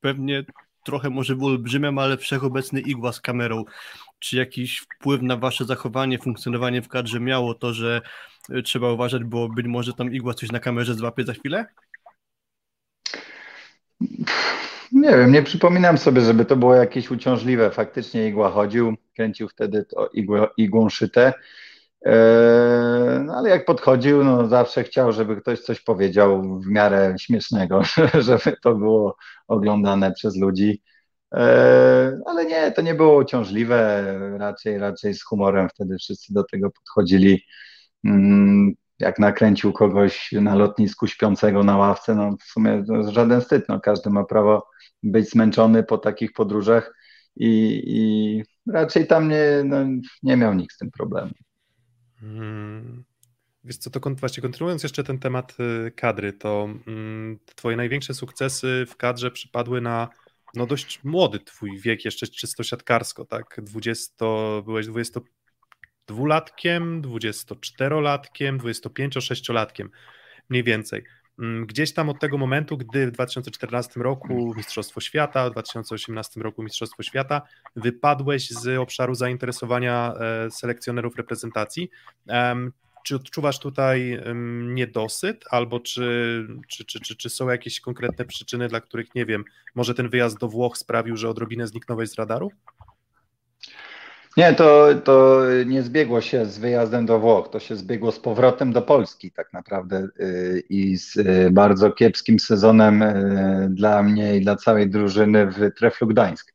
pewnie trochę może wyolbrzymiam, ale wszechobecny igła z kamerą. Czy jakiś wpływ na wasze zachowanie, funkcjonowanie w kadrze miało to, że e, trzeba uważać, bo być może tam igła coś na kamerze złapie za chwilę? Nie wiem, nie przypominam sobie, żeby to było jakieś uciążliwe. Faktycznie igła chodził, kręcił wtedy to igłę, igłą szyte. E, no ale jak podchodził, no zawsze chciał, żeby ktoś coś powiedział w miarę śmiesznego, żeby to było oglądane przez ludzi. E, ale nie, to nie było uciążliwe, raczej, raczej z humorem wtedy wszyscy do tego podchodzili. Mm, jak nakręcił kogoś na lotnisku śpiącego na ławce, no w sumie żaden wstyd, no każdy ma prawo być zmęczony po takich podróżach i, i raczej tam nie, no, nie miał nikt z tym problemu. Hmm. Wiesz co, to właśnie kontynuując jeszcze ten temat y, kadry, to mm, twoje największe sukcesy w kadrze przypadły na no dość młody twój wiek, jeszcze czysto siatkarsko, tak? 20, byłeś 22-latkiem, 24-latkiem, 25-6-latkiem, mniej więcej. Mm, gdzieś tam od tego momentu, gdy w 2014 roku Mistrzostwo Świata, w 2018 roku Mistrzostwo Świata, wypadłeś z obszaru zainteresowania e, selekcjonerów reprezentacji. Czy odczuwasz tutaj niedosyt, albo czy, czy, czy, czy, czy są jakieś konkretne przyczyny, dla których, nie wiem, może ten wyjazd do Włoch sprawił, że odrobinę zniknąłeś z radaru? Nie, to, to nie zbiegło się z wyjazdem do Włoch, to się zbiegło z powrotem do Polski tak naprawdę y, i z y, bardzo kiepskim sezonem y, dla mnie i dla całej drużyny w Treflu Gdańsk.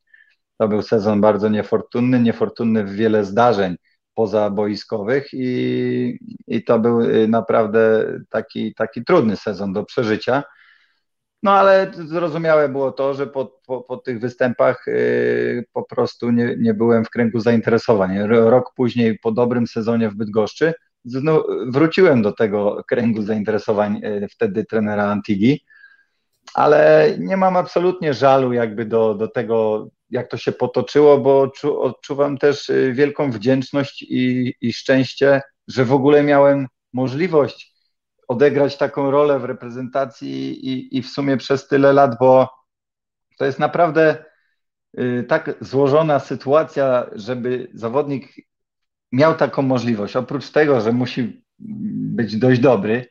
To był sezon bardzo niefortunny, niefortunny w wiele zdarzeń pozaboiskowych i, i to był naprawdę taki, taki trudny sezon do przeżycia. No ale zrozumiałe było to, że po, po, po tych występach yy, po prostu nie, nie byłem w kręgu zainteresowań. Rok później, po dobrym sezonie w Bydgoszczy, znów wróciłem do tego kręgu zainteresowań yy, wtedy trenera Antigi, ale nie mam absolutnie żalu jakby do, do tego, jak to się potoczyło, bo czu, odczuwam też yy, wielką wdzięczność i, i szczęście, że w ogóle miałem możliwość odegrać taką rolę w reprezentacji i, i w sumie przez tyle lat, bo to jest naprawdę y, tak złożona sytuacja, żeby zawodnik miał taką możliwość. Oprócz tego, że musi być dość dobry,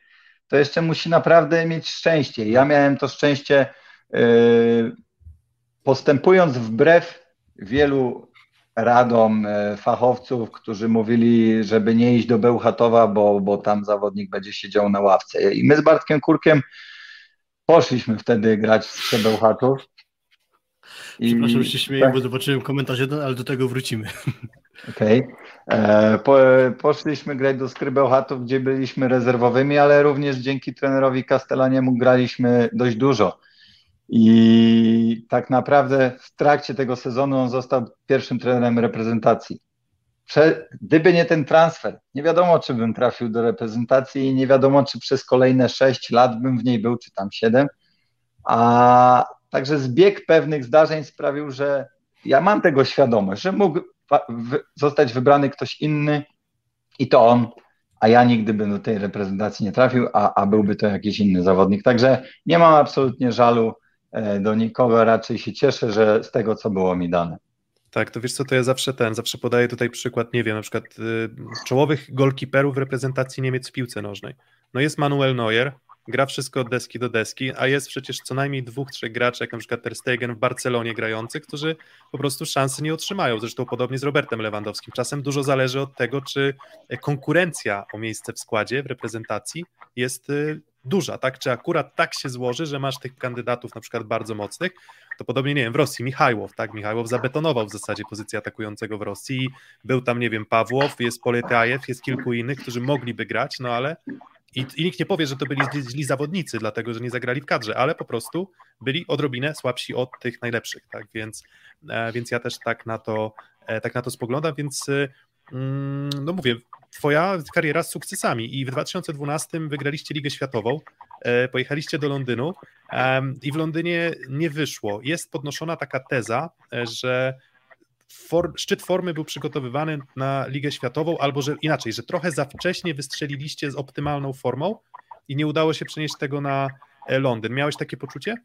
to jeszcze musi naprawdę mieć szczęście. Ja miałem to szczęście yy, postępując wbrew wielu radom e, fachowców, którzy mówili, żeby nie iść do Bełchatowa, bo, bo tam zawodnik będzie siedział na ławce. I my z Bartkiem Kurkiem poszliśmy wtedy grać w Bełchatów. Przepraszam, że się śmieję, tak. bo zobaczyłem komentarz jeden, ale do tego wrócimy. Okej. Okay. E, po, poszliśmy grać do Skrybełchatów, gdzie byliśmy rezerwowymi, ale również dzięki trenerowi Castellaniemu graliśmy dość dużo. I tak naprawdę w trakcie tego sezonu on został pierwszym trenerem reprezentacji. Prze gdyby nie ten transfer, nie wiadomo, czy bym trafił do reprezentacji i nie wiadomo, czy przez kolejne 6 lat bym w niej był, czy tam 7. A także zbieg pewnych zdarzeń sprawił, że ja mam tego świadomość, że mógł zostać wybrany ktoś inny i to on, a ja nigdy bym do tej reprezentacji nie trafił, a, a byłby to jakiś inny zawodnik. Także nie mam absolutnie żalu do nikogo, raczej się cieszę, że z tego, co było mi dane. Tak, to wiesz co, to ja zawsze ten, zawsze podaję tutaj przykład, nie wiem, na przykład y, czołowych golkiperów reprezentacji Niemiec w piłce nożnej. No jest Manuel Neuer, gra wszystko od deski do deski, a jest przecież co najmniej dwóch, trzech graczy, jak na przykład Ter Stegen w Barcelonie grających, którzy po prostu szansy nie otrzymają. Zresztą podobnie z Robertem Lewandowskim. Czasem dużo zależy od tego, czy konkurencja o miejsce w składzie, w reprezentacji jest y, duża, tak? Czy akurat tak się złoży, że masz tych kandydatów na przykład bardzo mocnych, to podobnie, nie wiem, w Rosji Michajłow, tak? Michajłow zabetonował w zasadzie pozycję atakującego w Rosji był tam, nie wiem, Pawłow, jest Poletajew, jest kilku innych, którzy mogliby grać, no ale i, I, nikt nie powie, że to byli źli zawodnicy, dlatego że nie zagrali w kadrze, ale po prostu byli odrobinę słabsi od tych najlepszych, tak? Więc, e, więc ja też tak na to, e, tak na to spoglądam, więc e, mm, no mówię, twoja kariera z sukcesami i w 2012 wygraliście Ligę Światową, e, pojechaliście do Londynu i w Londynie nie wyszło. Jest podnoszona taka teza, że szczyt formy był przygotowywany na Ligę Światową, albo że inaczej, że trochę za wcześnie wystrzeliliście z optymalną formą i nie udało się przenieść tego na e, Londyn. Miałeś takie poczucie?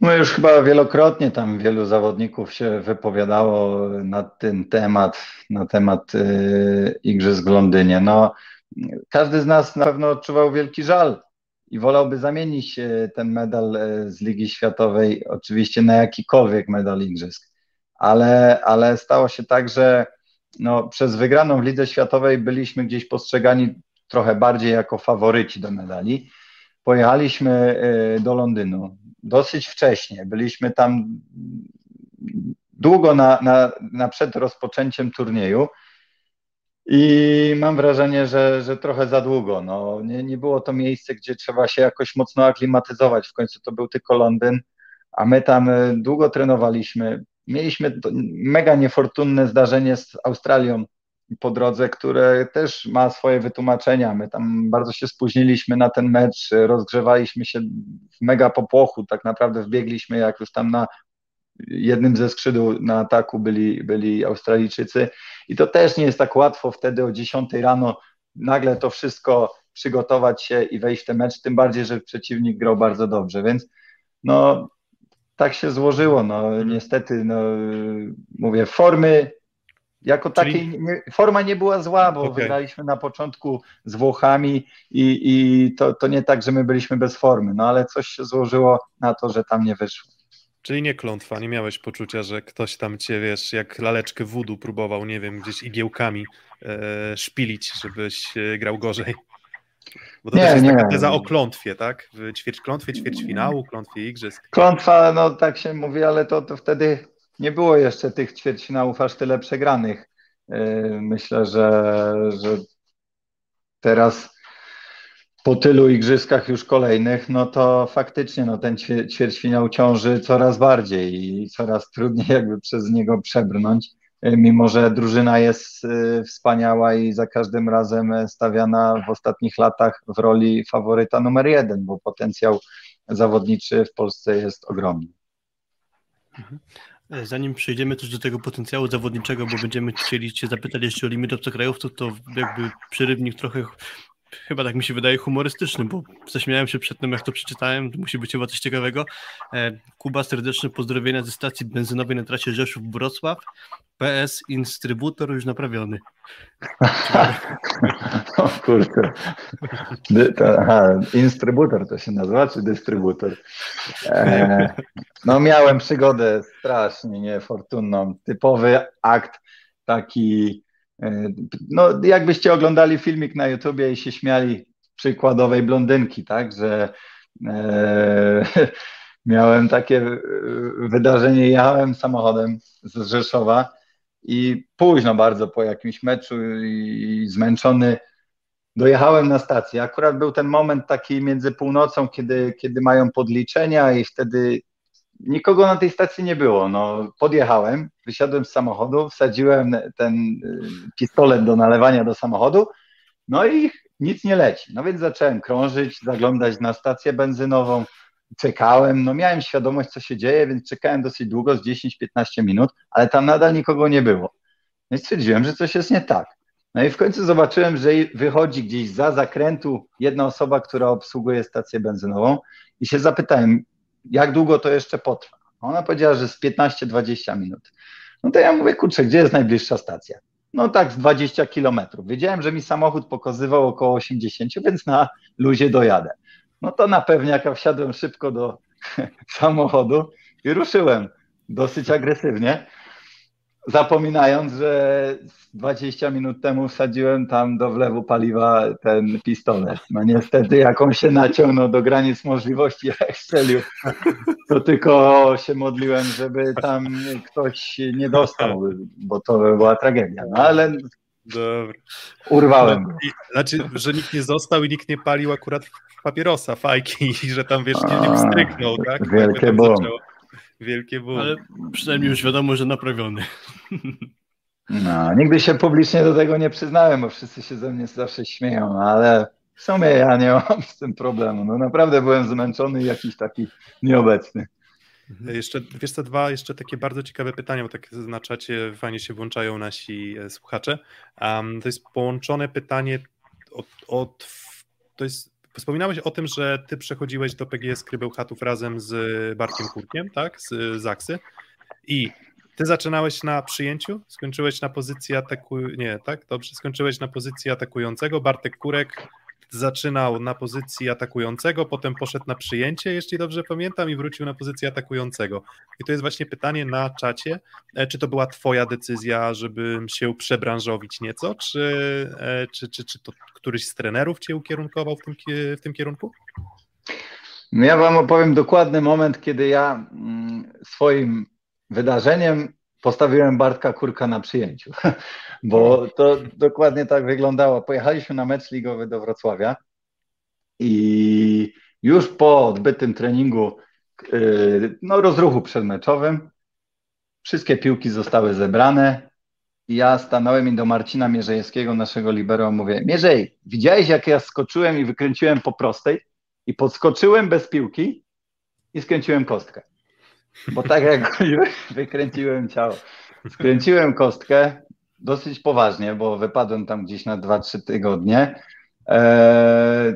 No już chyba wielokrotnie tam wielu zawodników się wypowiadało na ten temat, na temat yy, Igrzysk w Londynie. No, każdy z nas na pewno odczuwał wielki żal i wolałby zamienić y, ten medal y, z Ligi Światowej oczywiście na jakikolwiek medal Igrzysk. Ale, ale stało się tak, że no, przez wygraną w Lidze Światowej byliśmy gdzieś postrzegani trochę bardziej jako faworyci do medali. Pojechaliśmy y, do Londynu dosyć wcześnie. Byliśmy tam długo na, na, na przed rozpoczęciem turnieju. I mam wrażenie, że, że trochę za długo. No, nie, nie było to miejsce, gdzie trzeba się jakoś mocno aklimatyzować. W końcu to był tylko Londyn, a my tam e, długo trenowaliśmy. Mieliśmy mega niefortunne zdarzenie z Australią po drodze, które też ma swoje wytłumaczenia. My tam bardzo się spóźniliśmy na ten mecz, rozgrzewaliśmy się w mega popłochu, tak naprawdę wbiegliśmy jak już tam na jednym ze skrzydł na ataku byli, byli Australijczycy. I to też nie jest tak łatwo wtedy o 10 rano nagle to wszystko przygotować się i wejść w ten mecz, tym bardziej, że przeciwnik grał bardzo dobrze, więc no tak się złożyło, no. Niestety, no mówię, formy jako Czyli... takiej nie, forma nie była zła, bo okay. wygraliśmy na początku z Włochami i, i to, to nie tak, że my byliśmy bez formy, no ale coś się złożyło na to, że tam nie wyszło. Czyli nie klątwa, nie miałeś poczucia, że ktoś tam cię, wiesz, jak laleczkę wudu próbował, nie wiem, gdzieś igiełkami e, szpilić, żebyś e, grał gorzej. Bo to nie, też jest nie. taka teza o klątwie, tak? W ćwierć klątwie, ćwierćfinału, klątwie igrzysk. Klątwa, no tak się mówi, ale to, to wtedy nie było jeszcze tych ćwierćfinałów aż tyle przegranych. E, myślę, że, że teraz po tylu igrzyskach już kolejnych, no to faktycznie no, ten ćwierćfinał ciąży coraz bardziej i coraz trudniej jakby przez niego przebrnąć, e, mimo że drużyna jest e, wspaniała i za każdym razem stawiana w ostatnich latach w roli faworyta numer jeden, bo potencjał zawodniczy w Polsce jest ogromny. Mhm. E, zanim przejdziemy też do tego potencjału zawodniczego, bo będziemy chcieli Cię zapytać jeszcze o limit obcokrajowców, to jakby przerywnik trochę chyba tak mi się wydaje humorystyczny, bo zaśmiałem się przed tym, jak to przeczytałem, musi być chyba coś ciekawego. E, Kuba, serdeczne pozdrowienia ze stacji benzynowej na trasie Rzeszów-Wrocław. PS, instrybutor już naprawiony. o kurde. Dy, to, aha, instrybutor to się nazywa, czy dystrybutor? E, no miałem przygodę strasznie niefortunną. Typowy akt taki, no jakbyście oglądali filmik na YouTubie i się śmiali przykładowej blondynki, tak, że e, miałem takie e, wydarzenie, jechałem samochodem z Rzeszowa i późno bardzo po jakimś meczu i zmęczony dojechałem na stację. Akurat był ten moment taki między północą, kiedy, kiedy mają podliczenia i wtedy nikogo na tej stacji nie było. No, podjechałem, wysiadłem z samochodu, wsadziłem ten y, pistolet do nalewania do samochodu, no i nic nie leci. No więc zacząłem krążyć, zaglądać na stację benzynową, czekałem, no miałem świadomość, co się dzieje, więc czekałem dosyć długo, z 10-15 minut, ale tam nadal nikogo nie było. No i stwierdziłem, że coś jest nie tak. No i w końcu zobaczyłem, że wychodzi gdzieś za zakrętu jedna osoba, która obsługuje stację benzynową i się zapytałem, jak długo to jeszcze potrwa. Ona powiedziała, że z 15-20 minut. No to ja mówię, kurczę, gdzie jest najbliższa stacja? No tak, z 20 kilometrów. Wiedziałem, że mi samochód pokazywał około 80, więc na luzie dojadę. No to na pewniaka wsiadłem szybko do samochodu i ruszyłem dosyć agresywnie, zapominając, że 20 minut temu wsadziłem tam do wlewu paliwa ten pistolet. No niestety, jak on się naciągnął do granic możliwości, jak strzelił, to tylko się modliłem, żeby tam ktoś nie dostał, bo to była tragedia. No ale Dobra. Urwałem. No, znaczy, że nikt nie został i nikt nie palił akurat papierosa, fajki i że tam wiesz, nie, nie wstryknął, tak? Wielkie bum. Wielkie bum. Ale przynajmniej już wiadomo, że naprawiony. No, nigdy się publicznie do tego nie przyznałem, bo wszyscy się ze mnie zawsze śmieją, no, ale w sumie ja nie mam z tym problemu. No naprawdę byłem zmęczony i jakiś taki nieobecny. Mhm. Jeszcze, wiesz co, dwa jeszcze takie bardzo ciekawe pytania, bo tak na czacie fajnie się włączają nasi e, słuchacze. Um, to jest połączone pytanie od, od, to jest Wspominałeś o tym, że ty przechodziłeś do PGS Krybełchatów razem z Bartkiem Kurkiem, tak, z Zaksy i ty zaczynałeś na przyjęciu, skończyłeś na pozycji ataku... nie, tak, dobrze, skończyłeś na pozycji atakującego, Bartek Kurek zaczynał na pozycji atakującego, potem poszedł na przyjęcie, jeśli dobrze pamiętam, i wrócił na pozycję atakującego. I to jest właśnie pytanie na czacie, e, czy to była twoja decyzja, żeby się przebranżowić nieco, czy, e, czy, czy, czy to któryś z trenerów cię ukierunkował w tym, w tym kierunku? No ja wam opowiem dokładny moment, kiedy ja mm, swoim wydarzeniem postawiłem Bartka Kurka na przyjęciu, bo to dokładnie tak wyglądało. Pojechaliśmy na mecz ligowy do Wrocławia i już po odbytym treningu, yy, no rozruchu przedmeczowym, wszystkie piłki zostały zebrane. Ja stanąłem i do Marcina Mierzejewskiego, naszego libero, mówię, Mierzej, widziałeś jak ja skoczyłem i wykręciłem po prostej i podskoczyłem bez piłki i skręciłem kostkę. Bo tak jak wykręciłem ciało, skręciłem kostkę dosyć poważnie, bo wypadłem tam gdzieś na 2-3 tygodnie. Eee,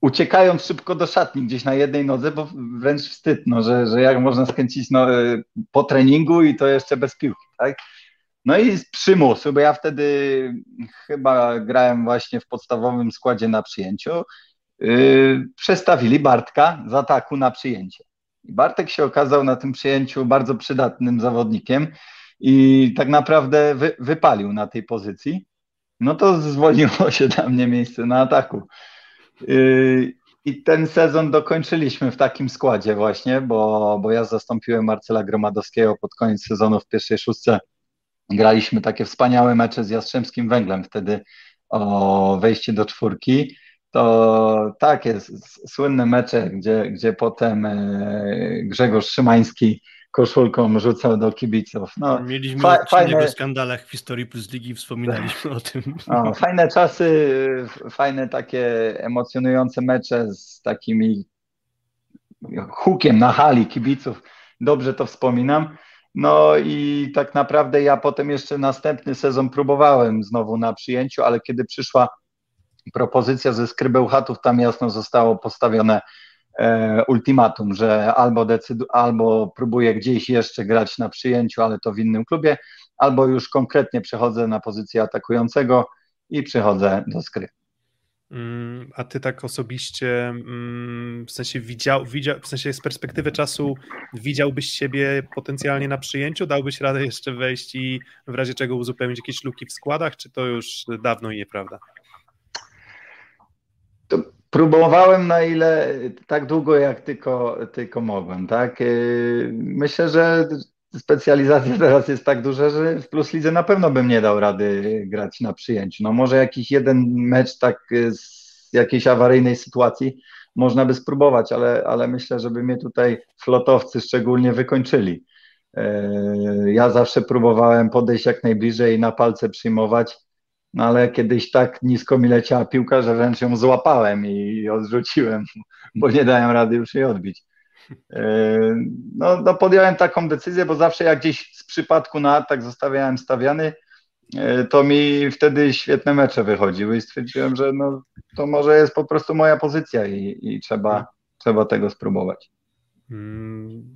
uciekając szybko do szatni gdzieś na jednej nodze, bo wręcz wstyd, no, że, że jak można skręcić no, e, po treningu i to jeszcze bez piłki, tak? No i z przymusu, bo ja wtedy chyba grałem właśnie w podstawowym składzie na przyjęciu, yy, przestawili Bartka z ataku na przyjęcie. I Bartek się okazał na tym przyjęciu bardzo przydatnym zawodnikiem i tak naprawdę wy, wypalił na tej pozycji. No to zwolniło się dla mnie miejsce na ataku. Yy, I ten sezon dokończyliśmy w takim składzie właśnie, bo, bo ja zastąpiłem Marcela Gromadowskiego pod koniec sezonu w pierwszej szóstce. Graliśmy takie wspaniałe mecze z Jastrzębskim Węglem wtedy o wejście do czwórki to takie słynne mecze, gdzie, gdzie potem e, Grzegorz Szymański koszulką rzucał do kibiców. No, Mieliśmy fa- fajne skandalach w historii Plus Ligi, wspominaliśmy o tym. No, fajne czasy, fajne takie emocjonujące mecze z takimi hukiem na hali kibiców. Dobrze to wspominam. No i tak naprawdę ja potem jeszcze następny sezon próbowałem znowu na przyjęciu, ale kiedy przyszła propozycja ze Skrybełchatów, tam jasno zostało postawione e, ultimatum, że albo, decydu, albo próbuję gdzieś jeszcze grać na przyjęciu, ale to w innym klubie, albo już konkretnie przechodzę na pozycję atakującego i przychodzę do Skry. Mm, a ty tak osobiście, mm, w sensie widział, widział, w sensie z perspektywy czasu widziałbyś siebie potencjalnie na przyjęciu? Dałbyś radę jeszcze wejść i w razie czego uzupełnić jakieś luki w składach, czy to już dawno i nieprawda? To próbowałem na ile, tak długo jak tylko, tylko mogłem, tak? Y, myślę, że specjalizacja teraz jest tak duża, że w Plus Lidze na pewno bym nie dał rady grać na przyjęciu. No może jakiś jeden mecz tak z jakiejś awaryjnej sytuacji można by spróbować, ale, ale myślę, żeby mnie tutaj flotowcy szczególnie wykończyli. E, ja zawsze próbowałem podejść jak najbliżej i na palce przyjmować, no ale kiedyś tak nisko mi leciała piłka, że wręcz ją złapałem i odrzuciłem, bo nie dałem rady już jej odbić. E, no, no podjąłem taką decyzję, bo zawsze jak gdzieś z przypadku na atak zostawiałem stawiany, e, to mi wtedy świetne mecze wychodziły i stwierdziłem, że no, to może jest po prostu moja pozycja i, i trzeba, trzeba tego spróbować. Mm,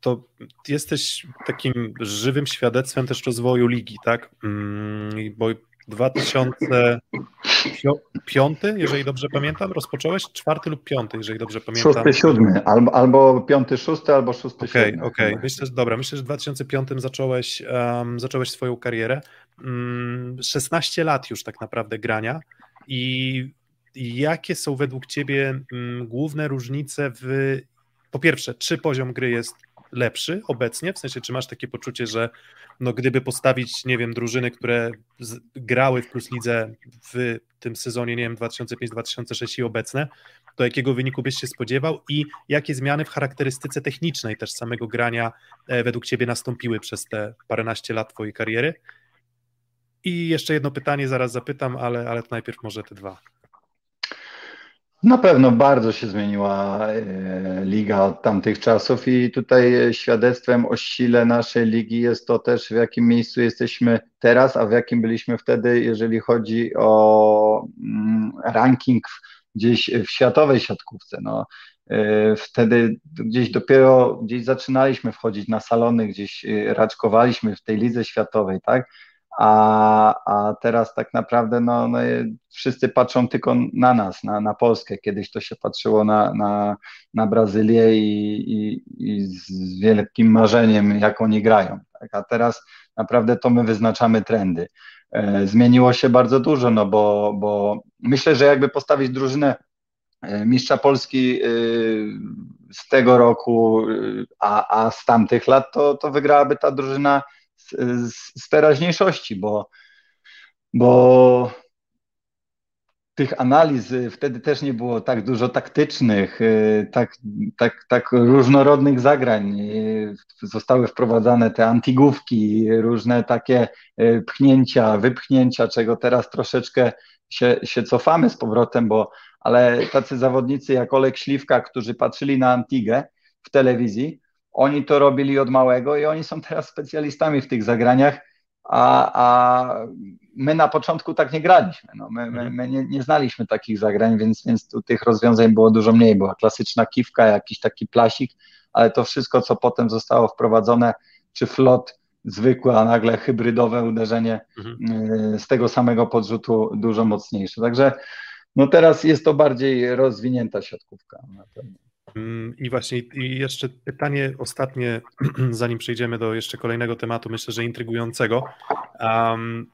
to jesteś takim żywym świadectwem też rozwoju ligi, tak? Mm, bo 2005, jeżeli dobrze pamiętam, rozpocząłeś czwarty lub piąty, jeżeli dobrze pamiętam. Szósty, siódmy, albo, albo piąty, szósty, albo szósty, okay, siódmy. Okej, okay. myślę, że dobra, myślę, że w 2005 zacząłeś, um, zacząłeś swoją karierę. Um, 16 lat już tak naprawdę grania i jakie są według Ciebie um, główne różnice w, po pierwsze, czy poziom gry jest lepszy obecnie, w sensie czy masz takie poczucie, że no gdyby postawić, nie wiem, drużyny, które z, grały w Plus Lidze w tym sezonie, nie wiem, 2005-2006 i obecne, to jakiego wyniku byś się spodziewał i jakie zmiany w charakterystyce technicznej też samego grania e, według Ciebie nastąpiły przez te paręnaście lat Twojej kariery? I jeszcze jedno pytanie zaraz zapytam, ale, ale najpierw może te dwa. Na pewno bardzo się zmieniła e, liga od tamtych czasów i tutaj świadectwem o sile naszej ligi jest to też, w jakim miejscu jesteśmy teraz, a w jakim byliśmy wtedy, jeżeli chodzi o mm, ranking gdzieś w światowej siatkówce. No, e, wtedy gdzieś dopiero gdzieś zaczynaliśmy wchodzić na salony, gdzieś e, raczkowaliśmy w tej lidze światowej, tak? A, a teraz tak naprawdę no, no, wszyscy patrzą tylko na nas, na, na Polskę. Kiedyś to się patrzyło na, na, na Brazylię i, i, i z wielkim marzeniem, jak oni grają. Tak? A teraz naprawdę to my wyznaczamy trendy. E, zmieniło się bardzo dużo, no bo, bo myślę, że jakby postawić drużynę e, mistrza Polski e, z tego roku, a, a z tamtych lat, to, to wygrałaby ta drużyna z, z teraźniejszości, bo, bo tych analiz wtedy też nie było tak dużo taktycznych, y, tak, tak, tak różnorodnych zagrań. Y, zostały wprowadzane te antigówki, różne takie y, pchnięcia, wypchnięcia, czego teraz troszeczkę się, się cofamy z powrotem, bo ale tacy zawodnicy jak Olek Śliwka, którzy patrzyli na Antigę w telewizji, oni to robili od małego i oni są teraz specjalistami w tych zagraniach, a, a my na początku tak nie graliśmy. No, my, my, my nie, nie, znaliśmy takich zagrań, więc, więc tu tych rozwiązań było dużo mniej. Była klasyczna kiwka, jakiś taki plasik, ale to wszystko, co potem zostało wprowadzone, czy flot zwykłe, a nagle hybrydowe uderzenie mhm. Y, z tego samego podrzutu dużo mocniejsze. Także no teraz jest to bardziej rozwinięta siatkówka. Na pewno. Mm, I właśnie i jeszcze pytanie ostatnie, zanim przejdziemy do jeszcze kolejnego tematu, myślę, że intrygującego. Um,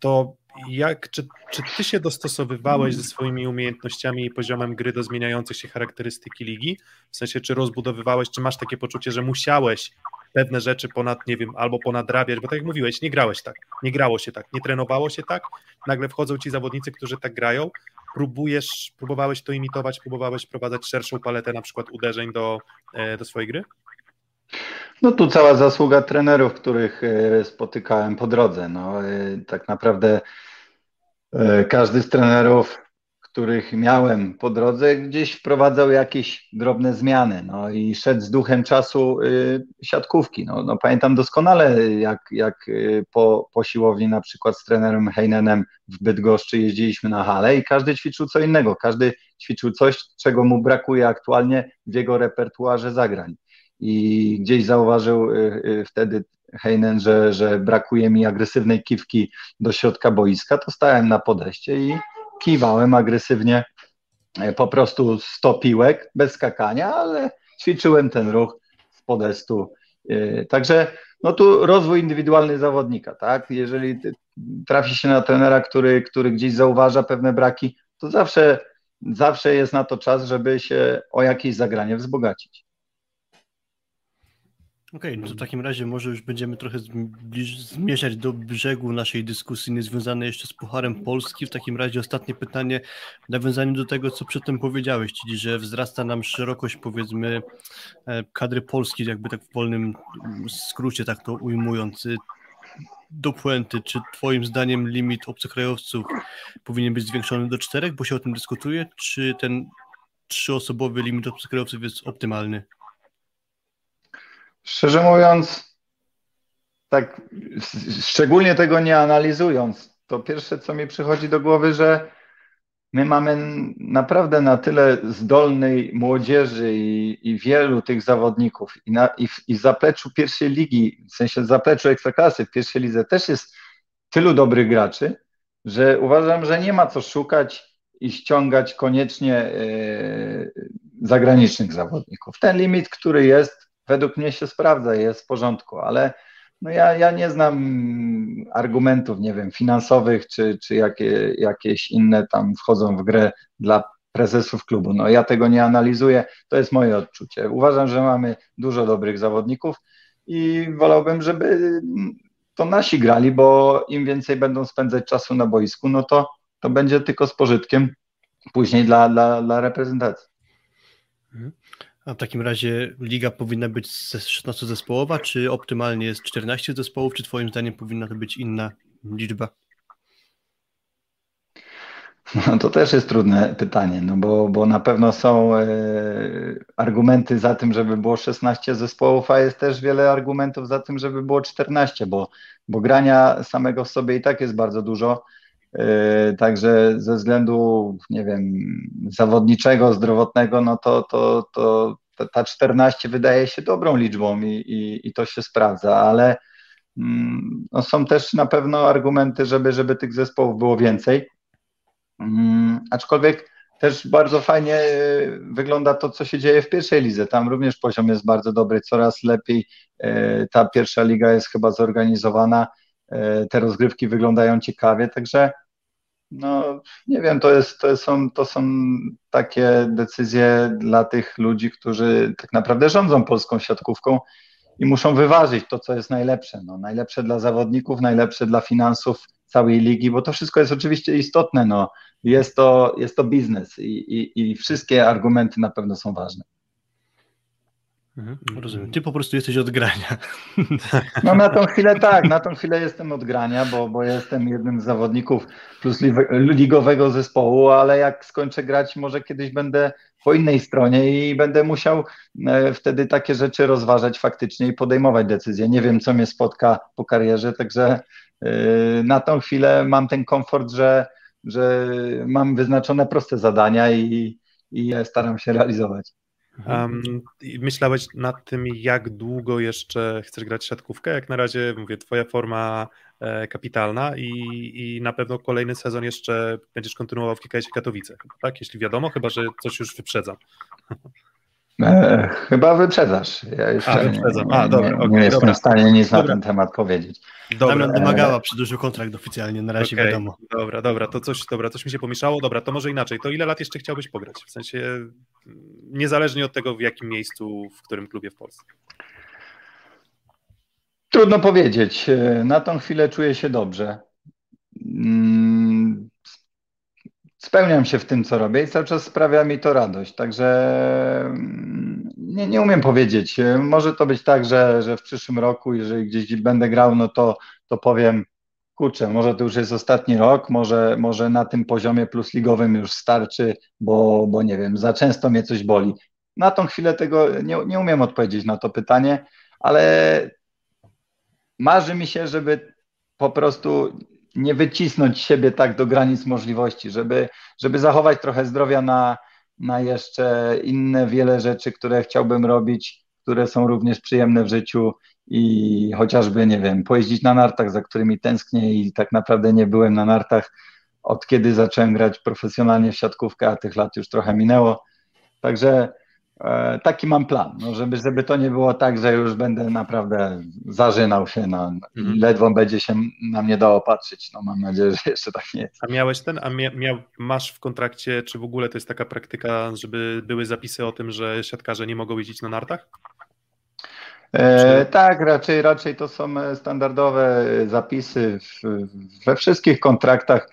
to jak, czy, czy ty się dostosowywałeś ze swoimi umiejętnościami i poziomem gry do zmieniających się charakterystyki ligi? W sensie, czy rozbudowywałeś, czy masz takie poczucie, że musiałeś pewne rzeczy ponad, nie wiem, albo ponadrabiać, bo tak jak mówiłeś, nie grałeś tak, nie grało się tak, nie trenowało się tak, nagle wchodzą ci zawodnicy, którzy tak grają, próbujesz, próbowałeś to imitować, próbowałeś wprowadzać szerszą paletę na przykład uderzeń do, e, do swojej gry? No tu cała zasługa trenerów, których e, spotykałem po drodze. No, e, tak naprawdę każdy z trenerów, których miałem po drodze, gdzieś wprowadzał jakieś drobne zmiany. No i szedł z duchem czasu y, siatkówki. No, no, pamiętam doskonale, jak, jak y, po, po siłowni na przykład z trenerem Heinenem w Bydgoszczy jeździliśmy na halę i każdy ćwiczył co innego. Każdy ćwiczył coś, czego mu brakuje aktualnie w jego repertuarze zagrań. I gdzieś zauważył y, y, wtedy Heinen, że, że brakuje mi agresywnej kiwki do środka boiska, to stałem na podejście i kiwałem agresywnie e, po prostu 100 piłek, bez skakania, ale ćwiczyłem ten ruch z podestu. E, także no tu rozwój indywidualny zawodnika, tak? Jeżeli trafi się na trenera, który, który gdzieś zauważa pewne braki, to zawsze, zawsze jest na to czas, żeby się o jakieś zagranie wzbogacić. Okej, okay, no to w takim razie może już będziemy trochę zmierzać do brzegu naszej dyskusji niezwiązanej jeszcze z Pucharem Polski. W takim razie ostatnie pytanie w nawiązaniu do tego, co przedtem powiedziałeś, czyli że wzrasta nam szerokość powiedzmy e, kadry polskiej, jakby tak w wolnym skrócie tak to ujmując. Do puenty, czy twoim zdaniem limit obcokrajowców powinien być zwiększony do czterech, bo się o tym dyskutuje, czy ten trzyosobowy limit obcokrajowców jest optymalny? Szczerze mówiąc, tak szczególnie tego nie analizując, to pierwsze, co mi przychodzi do głowy, że my mamy naprawdę na tyle zdolnej młodzieży i, i wielu tych zawodników i, na, i, w, i w zapleczu pierwszej ligi, w sensie zapleczu ekstraklasy w pierwszej lidze też jest tylu dobrych graczy, że uważam, że nie ma co szukać i ściągać koniecznie yy, zagranicznych zawodników. Ten limit, który jest, według mnie się sprawdza jest w porządku, ale no ja, ja nie znam argumentów, nie wiem, finansowych czy, czy jakie, jakieś inne tam wchodzą w grę dla prezesów klubu. No ja tego nie analizuję, to jest moje odczucie. Uważam, że mamy dużo dobrych zawodników i wolałbym, żeby to nasi grali, bo im więcej będą spędzać czasu na boisku, no to, to będzie tylko z pożytkiem później dla, dla, dla reprezentacji. A w takim razie liga powinna być 16-zespołowa, czy optymalnie jest 14 zespołów, czy Twoim zdaniem powinna to być inna liczba? No to też jest trudne pytanie, no bo, bo na pewno są e, argumenty za tym, żeby było 16 zespołów, a jest też wiele argumentów za tym, żeby było 14, bo, bo grania samego w sobie i tak jest bardzo dużo. E, także ze względu, nie wiem, zawodniczego, zdrowotnego, no to, to, to ta 14 wydaje się dobrą liczbą i, i, i to się sprawdza, ale mm, no są też na pewno argumenty, żeby, żeby tych zespołów było więcej. Mm, aczkolwiek też bardzo fajnie e, wygląda to, co się dzieje w pierwszej lidze. Tam również poziom jest bardzo dobry, coraz lepiej e, ta pierwsza liga jest chyba zorganizowana te rozgrywki wyglądają ciekawie, także no nie wiem, to, jest, to, są, to są takie decyzje dla tych ludzi, którzy tak naprawdę rządzą polską siatkówką i muszą wyważyć to, co jest najlepsze. No, najlepsze dla zawodników, najlepsze dla finansów całej ligi, bo to wszystko jest oczywiście istotne. No. Jest, to, jest to biznes i, i, i wszystkie argumenty na pewno są ważne. Mhm, rozumiem. Ty po prostu jesteś od grania. No na tą chwilę tak, na tą chwilę jestem od grania, bo, bo jestem jednym z zawodników plus ligowego zespołu, ale jak skończę grać, może kiedyś będę po innej stronie i będę musiał e, wtedy takie rzeczy rozważać faktycznie i podejmować decyzje. Nie wiem, co mnie spotka po karierze, także e, na tą chwilę mam ten komfort, że, że mam wyznaczone proste zadania i, i staram się realizować. Um, myślałeś nad tym, jak długo jeszcze chcesz grać siatkówkę? Jak na razie, mówię, twoja forma e, kapitalna i, i na pewno kolejny sezon jeszcze będziesz kontynuował w KKS Katowice, tak? Jeśli wiadomo, chyba, że coś już wyprzedzam. E, chyba wyprzedzasz. Ja jeszcze A, wyprzedzam. A, dobra, nie, okay, nie jestem w stanie nic dobra. na ten temat powiedzieć. Dobra. Damian domagała przedłużył kontrakt oficjalnie, na razie okay, wiadomo. Dobra, dobra, to coś, dobra, coś mi się pomieszało. Dobra, to może inaczej. To ile lat jeszcze chciałbyś pograć? W sensie niezależnie od tego, w jakim miejscu, w którym klubie w Polsce. Trudno powiedzieć. Na tą chwilę czuję się dobrze. Spełniam się w tym, co robię i cały czas sprawia mi to radość. Także mm, nie, nie umiem powiedzieć. Może to być tak, że, że w przyszłym roku, jeżeli gdzieś będę grał, no to, to powiem, kurczę, może to już jest ostatni rok, może, może na tym poziomie plusligowym już starczy, bo, bo nie wiem, za często mnie coś boli. Na tą chwilę tego nie, nie umiem odpowiedzieć na to pytanie, ale marzy mi się, żeby po prostu nie wycisnąć siebie tak do granic możliwości, żeby, żeby zachować trochę zdrowia na, na jeszcze inne wiele rzeczy, które chciałbym robić, które są również przyjemne w życiu i chociażby, nie wiem, pojeździć na nartach, za którymi tęsknię i tak naprawdę nie byłem na nartach od kiedy zacząłem grać profesjonalnie w siatkówkę, a tych lat już trochę minęło. Także taki mam plan, no żeby, żeby to nie było tak, że już będę naprawdę zażynał się, na, mhm. ledwo będzie się na mnie dało patrzeć. No mam nadzieję, że jeszcze tak nie jest. A miałeś ten, a mia, miał, masz w kontrakcie, czy w ogóle to jest taka praktyka, żeby były zapisy o tym, że siatkarze nie mogą jeździć na nartach? E, tak, raczej, raczej to są e, standardowe zapisy w, we wszystkich kontraktach.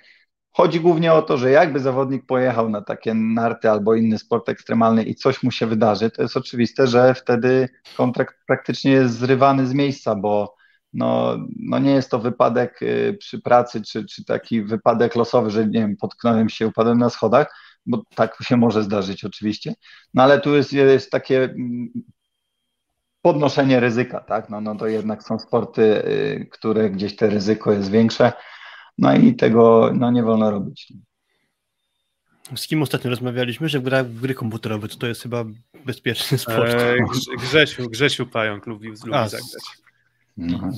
Chodzi głównie o to, że jakby zawodnik pojechał na takie narty albo inny sport ekstremalny i coś mu się wydarzy, to jest oczywiste, że wtedy kontrakt praktycznie jest zrywany z miejsca, bo no, no nie jest to wypadek y, przy pracy, czy, czy taki wypadek losowy, że nie wiem, potknąłem się, upadłem na schodach, bo tak się może zdarzyć oczywiście, no ale tu jest, jest takie mm, podnoszenie ryzyka, tak? No, no to jednak są sporty, y, które gdzieś te ryzyko jest większe, no i tego no, nie wolno robić. Z kim ostatnio rozmawialiśmy, że gra w gry komputerowe, to, to jest chyba bezpieczny sport. Eee, Grzesiu, Grzesiu Pająk lubi, lubi A, zagrać. No.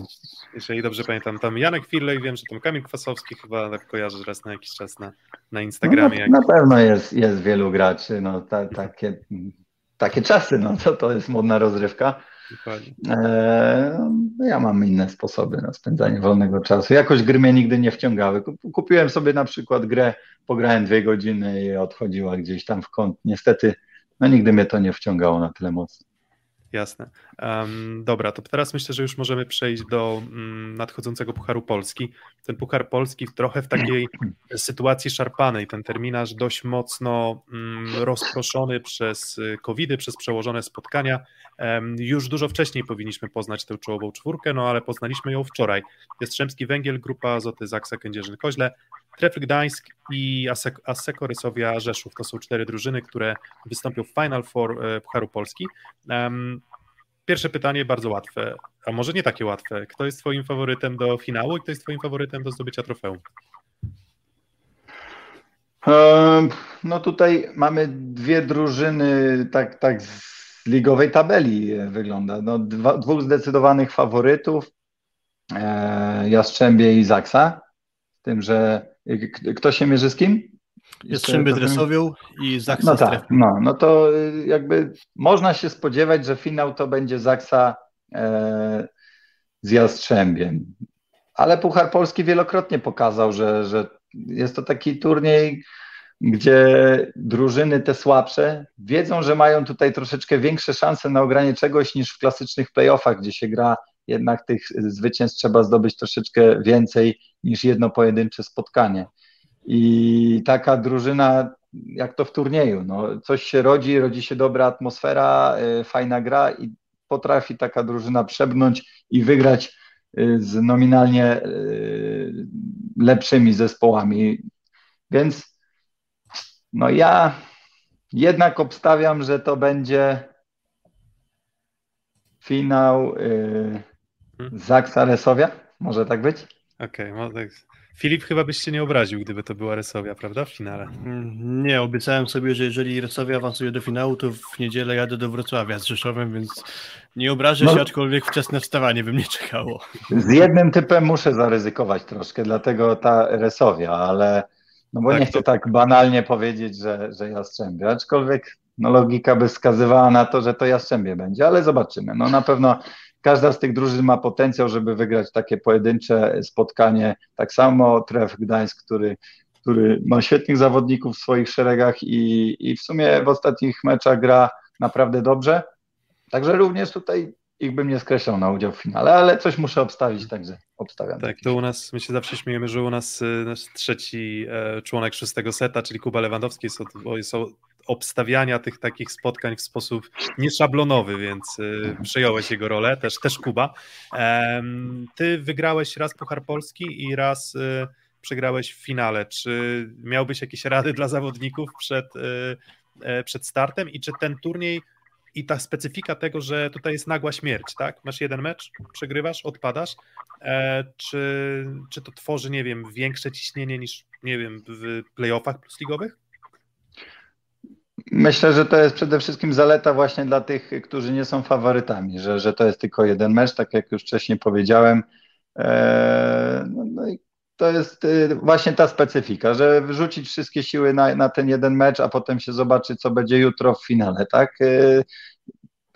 Jeżeli dobrze pamiętam, tam Janek Firlej, wiem, że tam Kamil Kwasowski chyba tak kojarzy raz na jakiś czas na, na Instagramie. No, na, na, pewno jest, jest wielu graczy, no ta, takie, takie czasy, no to, to jest modna rozrywka. E, no, ja mam inne sposoby na spędzanie wolnego czasu. Jakoś gry mnie nigdy nie wciągały. Kupiłem sobie na przykład grę, pograłem dwie godziny i odchodziła gdzieś tam w kąt. Niestety, no nigdy mnie to nie wciągało na tyle mocno. Jasne. Um, dobra, to teraz myślę, że już możemy przejść do um, nadchodzącego Pucharu Polski. Ten Puchar Polski trochę w takiej sytuacji szarpanej, ten terminarz dość mocno um, rozproszony przez y, COVID-y, przez przełożone spotkania. już dużo wcześniej powinniśmy poznać tę czołową czwórkę, no ale poznaliśmy ją wczoraj. Jastrzębski Węgiel, Grupa Azoty Zaksa Kędzierzyn-Koźle, Trefl Gdańsk i Asseco Rysowia Rzeszów. To są cztery drużyny, które wystąpią w Final Four e, Pucharu Polski. Pierwsze pytanie bardzo łatwe, a może nie takie łatwe. Kto jest twoim faworytem do finału i kto jest twoim faworytem do zdobycia trofeum? No tutaj mamy dwie drużyny tak, tak z ligowej tabeli wygląda. No, dwa, dwóch zdecydowanych faworytów, e, Jastrzębie i Zaksa, z tym, że kto się mierzy z kim? Jastrzębie z Resowią i Zaksa no tak, no, no to y, jakby można się spodziewać, że finał to będzie Zaksa e, z Jastrzębiem. Ale Puchar Polski wielokrotnie pokazał, że, że jest to taki turniej, gdzie drużyny te słabsze wiedzą, że mają tutaj troszeczkę większe szanse na ogranie czegoś niż w klasycznych playoffach, gdzie się gra jednak tych zwycięstw trzeba zdobyć troszeczkę więcej niż jedno pojedyncze spotkanie. I taka drużyna, jak to w turnieju, no, coś się rodzi, rodzi się dobra atmosfera, y, fajna gra i potrafi taka drużyna przebnąć i wygrać y, z nominalnie y, lepszymi zespołami. Więc no ja jednak obstawiam, że to będzie finał hmm. Zaksa. Może tak być? Okej, okay, Filip chyba byś się nie obraził, gdyby to była Resowia, prawda? W finale. Mm, nie, obiecałem sobie, że jeżeli Resowia awansuje do finału, to w niedzielę jadę do Wrocławia z Rzeszowem, więc nie obrażę no, się, aczkolwiek wczesne wstawanie by mnie czekało. Z jednym typem muszę zaryzykować troszkę, dlatego ta Resowia, ale no bo tak, nie chcę to... tak banalnie powiedzieć, że, że Jastrzębie, aczkolwiek no logika by wskazywała na to, że to Jastrzębie będzie, ale zobaczymy. No na pewno Każda z tych drużyn ma potencjał, żeby wygrać takie pojedyncze spotkanie. Tak samo Tref Gdańsk, który, który ma świetnych zawodników w swoich szeregach i, i w sumie w ostatnich meczach gra naprawdę dobrze. Także również tutaj ich bym nie skreślał na udział w finale, ale coś muszę obstawić, także obstawiam. Tak, to u nas, my się zawsze śmiejemy, że u nas y, nasz trzeci e, członek szóstego seta, czyli Kuba Lewandowski jest od, jest obstawiania tych takich spotkań w sposób nieszablonowy, więc y, przejąłeś jego rolę, też, też Kuba. Ty wygrałeś raz Puchar Polski i raz y, przegrałeś w finale. Czy miałbyś jakieś rady dla zawodników przed, e, przed startem i czy ten turniej i ta specyfika tego, że tutaj jest nagła śmierć, tak? Masz jeden mecz, przegrywasz, odpadasz. E, czy, czy to tworzy, nie wiem, większe ciśnienie niż, nie wiem, w playoffach plusligowych? Myślę, że to jest przede wszystkim zaleta właśnie dla tych, którzy nie są faworytami, że, że to jest tylko jeden mecz, tak jak już wcześniej powiedziałem. E, no, no i to jest y, właśnie ta specyfika, że wrzucić wszystkie siły na, na ten jeden mecz, a potem się zobaczy, co będzie jutro w finale, tak?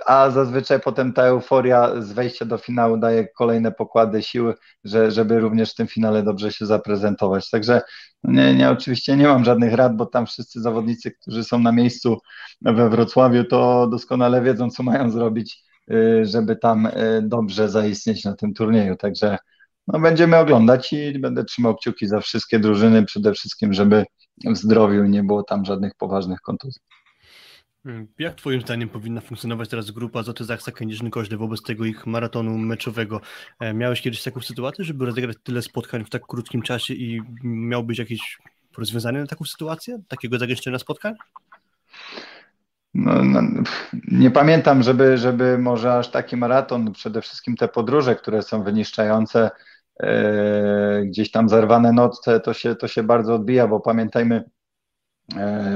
Y, a zazwyczaj potem ta euforia z wejścia do finału daje kolejne pokłady siły, że, żeby również w tym finale dobrze się zaprezentować. Także nie, nie, oczywiście nie mam żadnych rad, bo tam wszyscy zawodnicy, którzy są na miejscu we Wrocławiu, to doskonale wiedzą, co mają zrobić, y, żeby tam dobrze zaistnieć na tym turnieju. Także no, będziemy oglądać i będę trzymał kciuki za wszystkie drużyny, przede wszystkim, żeby w zdrowiu nie było tam żadnych poważnych kontuzji. Hmm, jak Twoim zdaniem powinna funkcjonować teraz grupa Zoty Zaksa Kędzierzyn Koźle wobec tego ich maratonu meczowego? E, miałeś kiedyś taką sytuację, żeby rozegrać tyle spotkań w tak krótkim czasie i miałbyś jakieś rozwiązanie na taką sytuację? Takiego zagęszczenia spotkań? No, no, nie pamiętam, żeby, żeby może aż taki maraton, przede wszystkim te podróże, które są wyniszczające, E, gdzieś tam zerwane noce, to się, to się bardzo odbija, bo pamiętajmy,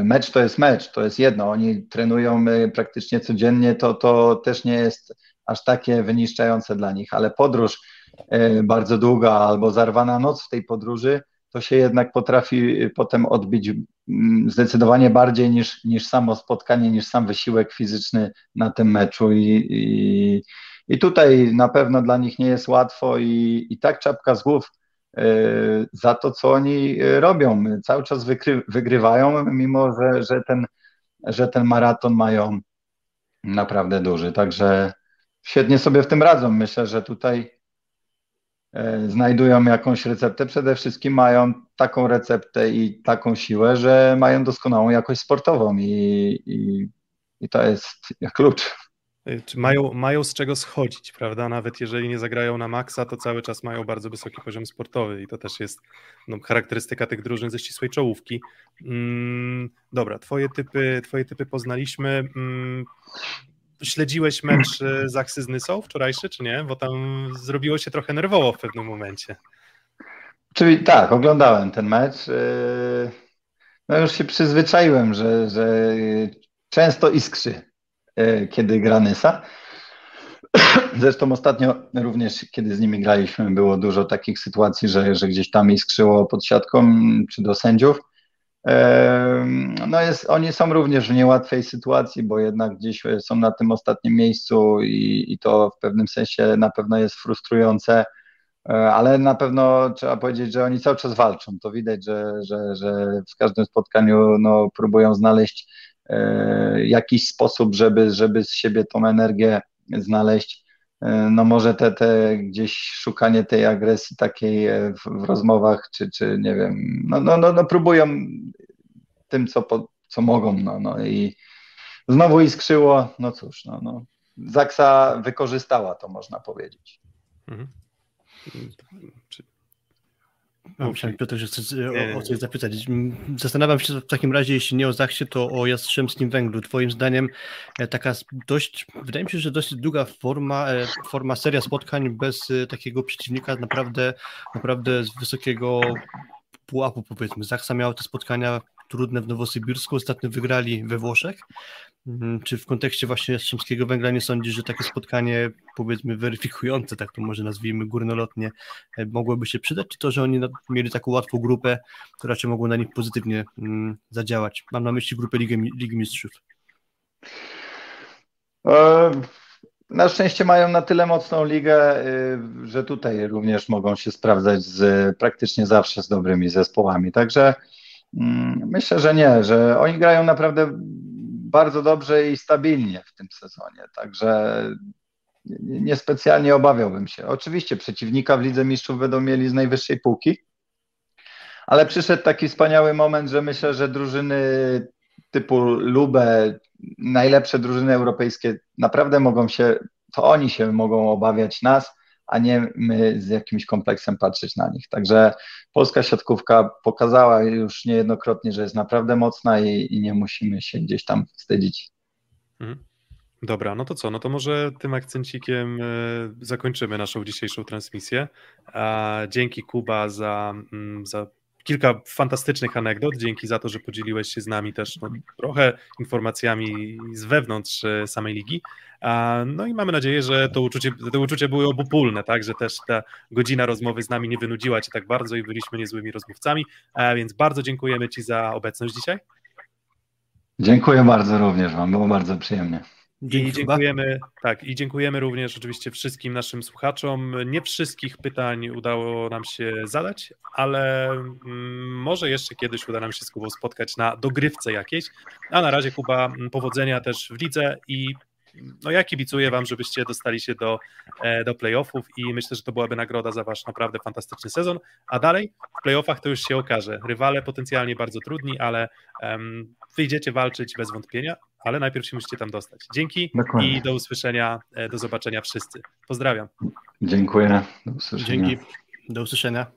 mecz to jest mecz, to jest jedno, oni trenują praktycznie codziennie, to, to też nie jest aż takie wyniszczające dla nich, ale podróż e, bardzo długa albo zarwana noc w tej podróży, to się jednak potrafi potem odbić zdecydowanie bardziej niż, niż samo spotkanie, niż sam wysiłek fizyczny na tym meczu. I, i i tutaj na pewno dla nich nie jest łatwo i, i tak czapka z głów e, za to, co oni e, robią. Cały czas wykry, wygrywają, mimo że, że, ten, że ten maraton mają naprawdę duży. Także świetnie sobie w tym radzą. Myślę, że tutaj e, znajdują jakąś receptę. Przede wszystkim mają taką receptę i taką siłę, że mają doskonałą jakość sportową i, i, i to jest klucz. Y, czy mają, mają z czego schodzić, prawda? Nawet jeżeli nie zagrają na maksa, to cały czas mają bardzo wysoki poziom sportowy i to też jest no, charakterystyka tych drużyn ze ścisłej czołówki. Mm, dobra, twoje typy, twoje typy poznaliśmy. Mm, śledziłeś mecz y, Zaksy z Nysą wczorajszy, czy nie? Bo tam zrobiło się trochę nerwowo w pewnym momencie. Czyli tak, oglądałem ten mecz. Y, no już się przyzwyczaiłem, że, że często iskrzy kiedy gra Nysa. Zresztą ostatnio również, kiedy z nimi graliśmy, było dużo takich sytuacji, że, że gdzieś tam iskrzyło pod siatką czy do sędziów. E, no jest, oni są również w niełatwej sytuacji, bo jednak gdzieś są na tym ostatnim miejscu i, i to w pewnym sensie na pewno jest frustrujące, e, ale na pewno trzeba powiedzieć, że oni cały czas walczą. To widać, że, że, że w każdym spotkaniu no, próbują znaleźć E, jakiś sposób, żeby, żeby z siebie tą energię znaleźć. E, no może te, te gdzieś szukanie tej agresji takiej e, w, w rozmowach, czy, czy nie wiem, no, no, no, no próbują tym, co, po, co mogą, no, no i znowu iskrzyło, no cóż, no, no. Zaksa wykorzystała to, można powiedzieć. Mhm. No, myślałem, Piotr, że chcesz o, o coś zapytać. Zastanawiam się w takim razie, jeśli nie o Zachsie, to o Jastrzębskim Węglu. Twoim zdaniem e, taka dość, wydaje mi się, że dość długa forma, e, forma seria spotkań bez e, takiego przeciwnika naprawdę, naprawdę z wysokiego pułapu, powiedzmy. Zachsa miał te spotkania trudne w Nowosybirsku, ostatnio wygrali we Włoszech. Mm, czy w kontekście właśnie Jastrzębskiego Węgla nie sądzisz, że takie spotkanie, powiedzmy, weryfikujące, tak to może nazwijmy górnolotnie, e, mogłoby się przydać, czy to, że oni mieli taką łatwą grupę, która raczej mogło na nich pozytywnie mm, zadziałać? Mam na myśli grupę Ligi, Ligi Mistrzów. E, na szczęście mają na tyle mocną ligę, y, że tutaj również mogą się sprawdzać z praktycznie zawsze z dobrymi zespołami. Także mm, myślę, że nie, że oni grają naprawdę bardzo dobrze i stabilnie w tym sezonie, także niespecjalnie obawiałbym się. Oczywiście przeciwnika w Lidze Mistrzów będą mieli z najwyższej półki, ale przyszedł taki wspaniały moment, że myślę, że drużyny typu Lubę, najlepsze drużyny europejskie naprawdę mogą się, to oni się mogą obawiać nas, a nie my z jakimś kompleksem patrzeć na nich. Także polska siatkówka pokazała już niejednokrotnie, że jest naprawdę mocna i, i nie musimy się gdzieś tam wstydzić. Mhm. Dobra, no to co? No to może tym akcencikiem e, zakończymy naszą dzisiejszą transmisję. Dzięki Kuba za, mm, za kilka fantastycznych anegdot. Dzięki za to, że podzieliłeś się z nami też no, trochę informacjami z wewnątrz e, samej ligi. No i mamy nadzieję, że to uczucie, te uczucia były obopólne, tak, że też ta godzina rozmowy z nami nie wynudziła Cię tak bardzo i byliśmy niezłymi rozmówcami, więc bardzo dziękujemy Ci za obecność dzisiaj. Dziękuję bardzo również Wam, było bardzo przyjemnie. I dziękujemy, tak, i dziękujemy również oczywiście wszystkim naszym słuchaczom. Nie wszystkich pytań udało nam się zadać, ale mm, może jeszcze kiedyś uda nam się z Kubą spotkać na dogrywce jakiejś. A na razie Kuba, powodzenia też w lidze i no ja kibicuję Wam, żebyście dostali się do, e, do playoffów i myślę, że to byłaby nagroda za Wasz naprawdę fantastyczny sezon. A dalej w playoffach to już się okaże. Rywale potencjalnie bardzo trudni, ale um, wyjdziecie walczyć bez wątpienia, ale najpierw się musicie tam dostać. Dzięki Dokładnie. i do usłyszenia, e, do zobaczenia wszyscy. Pozdrawiam. Dziękuję. Do usłyszenia. Dzięki. Do usłyszenia.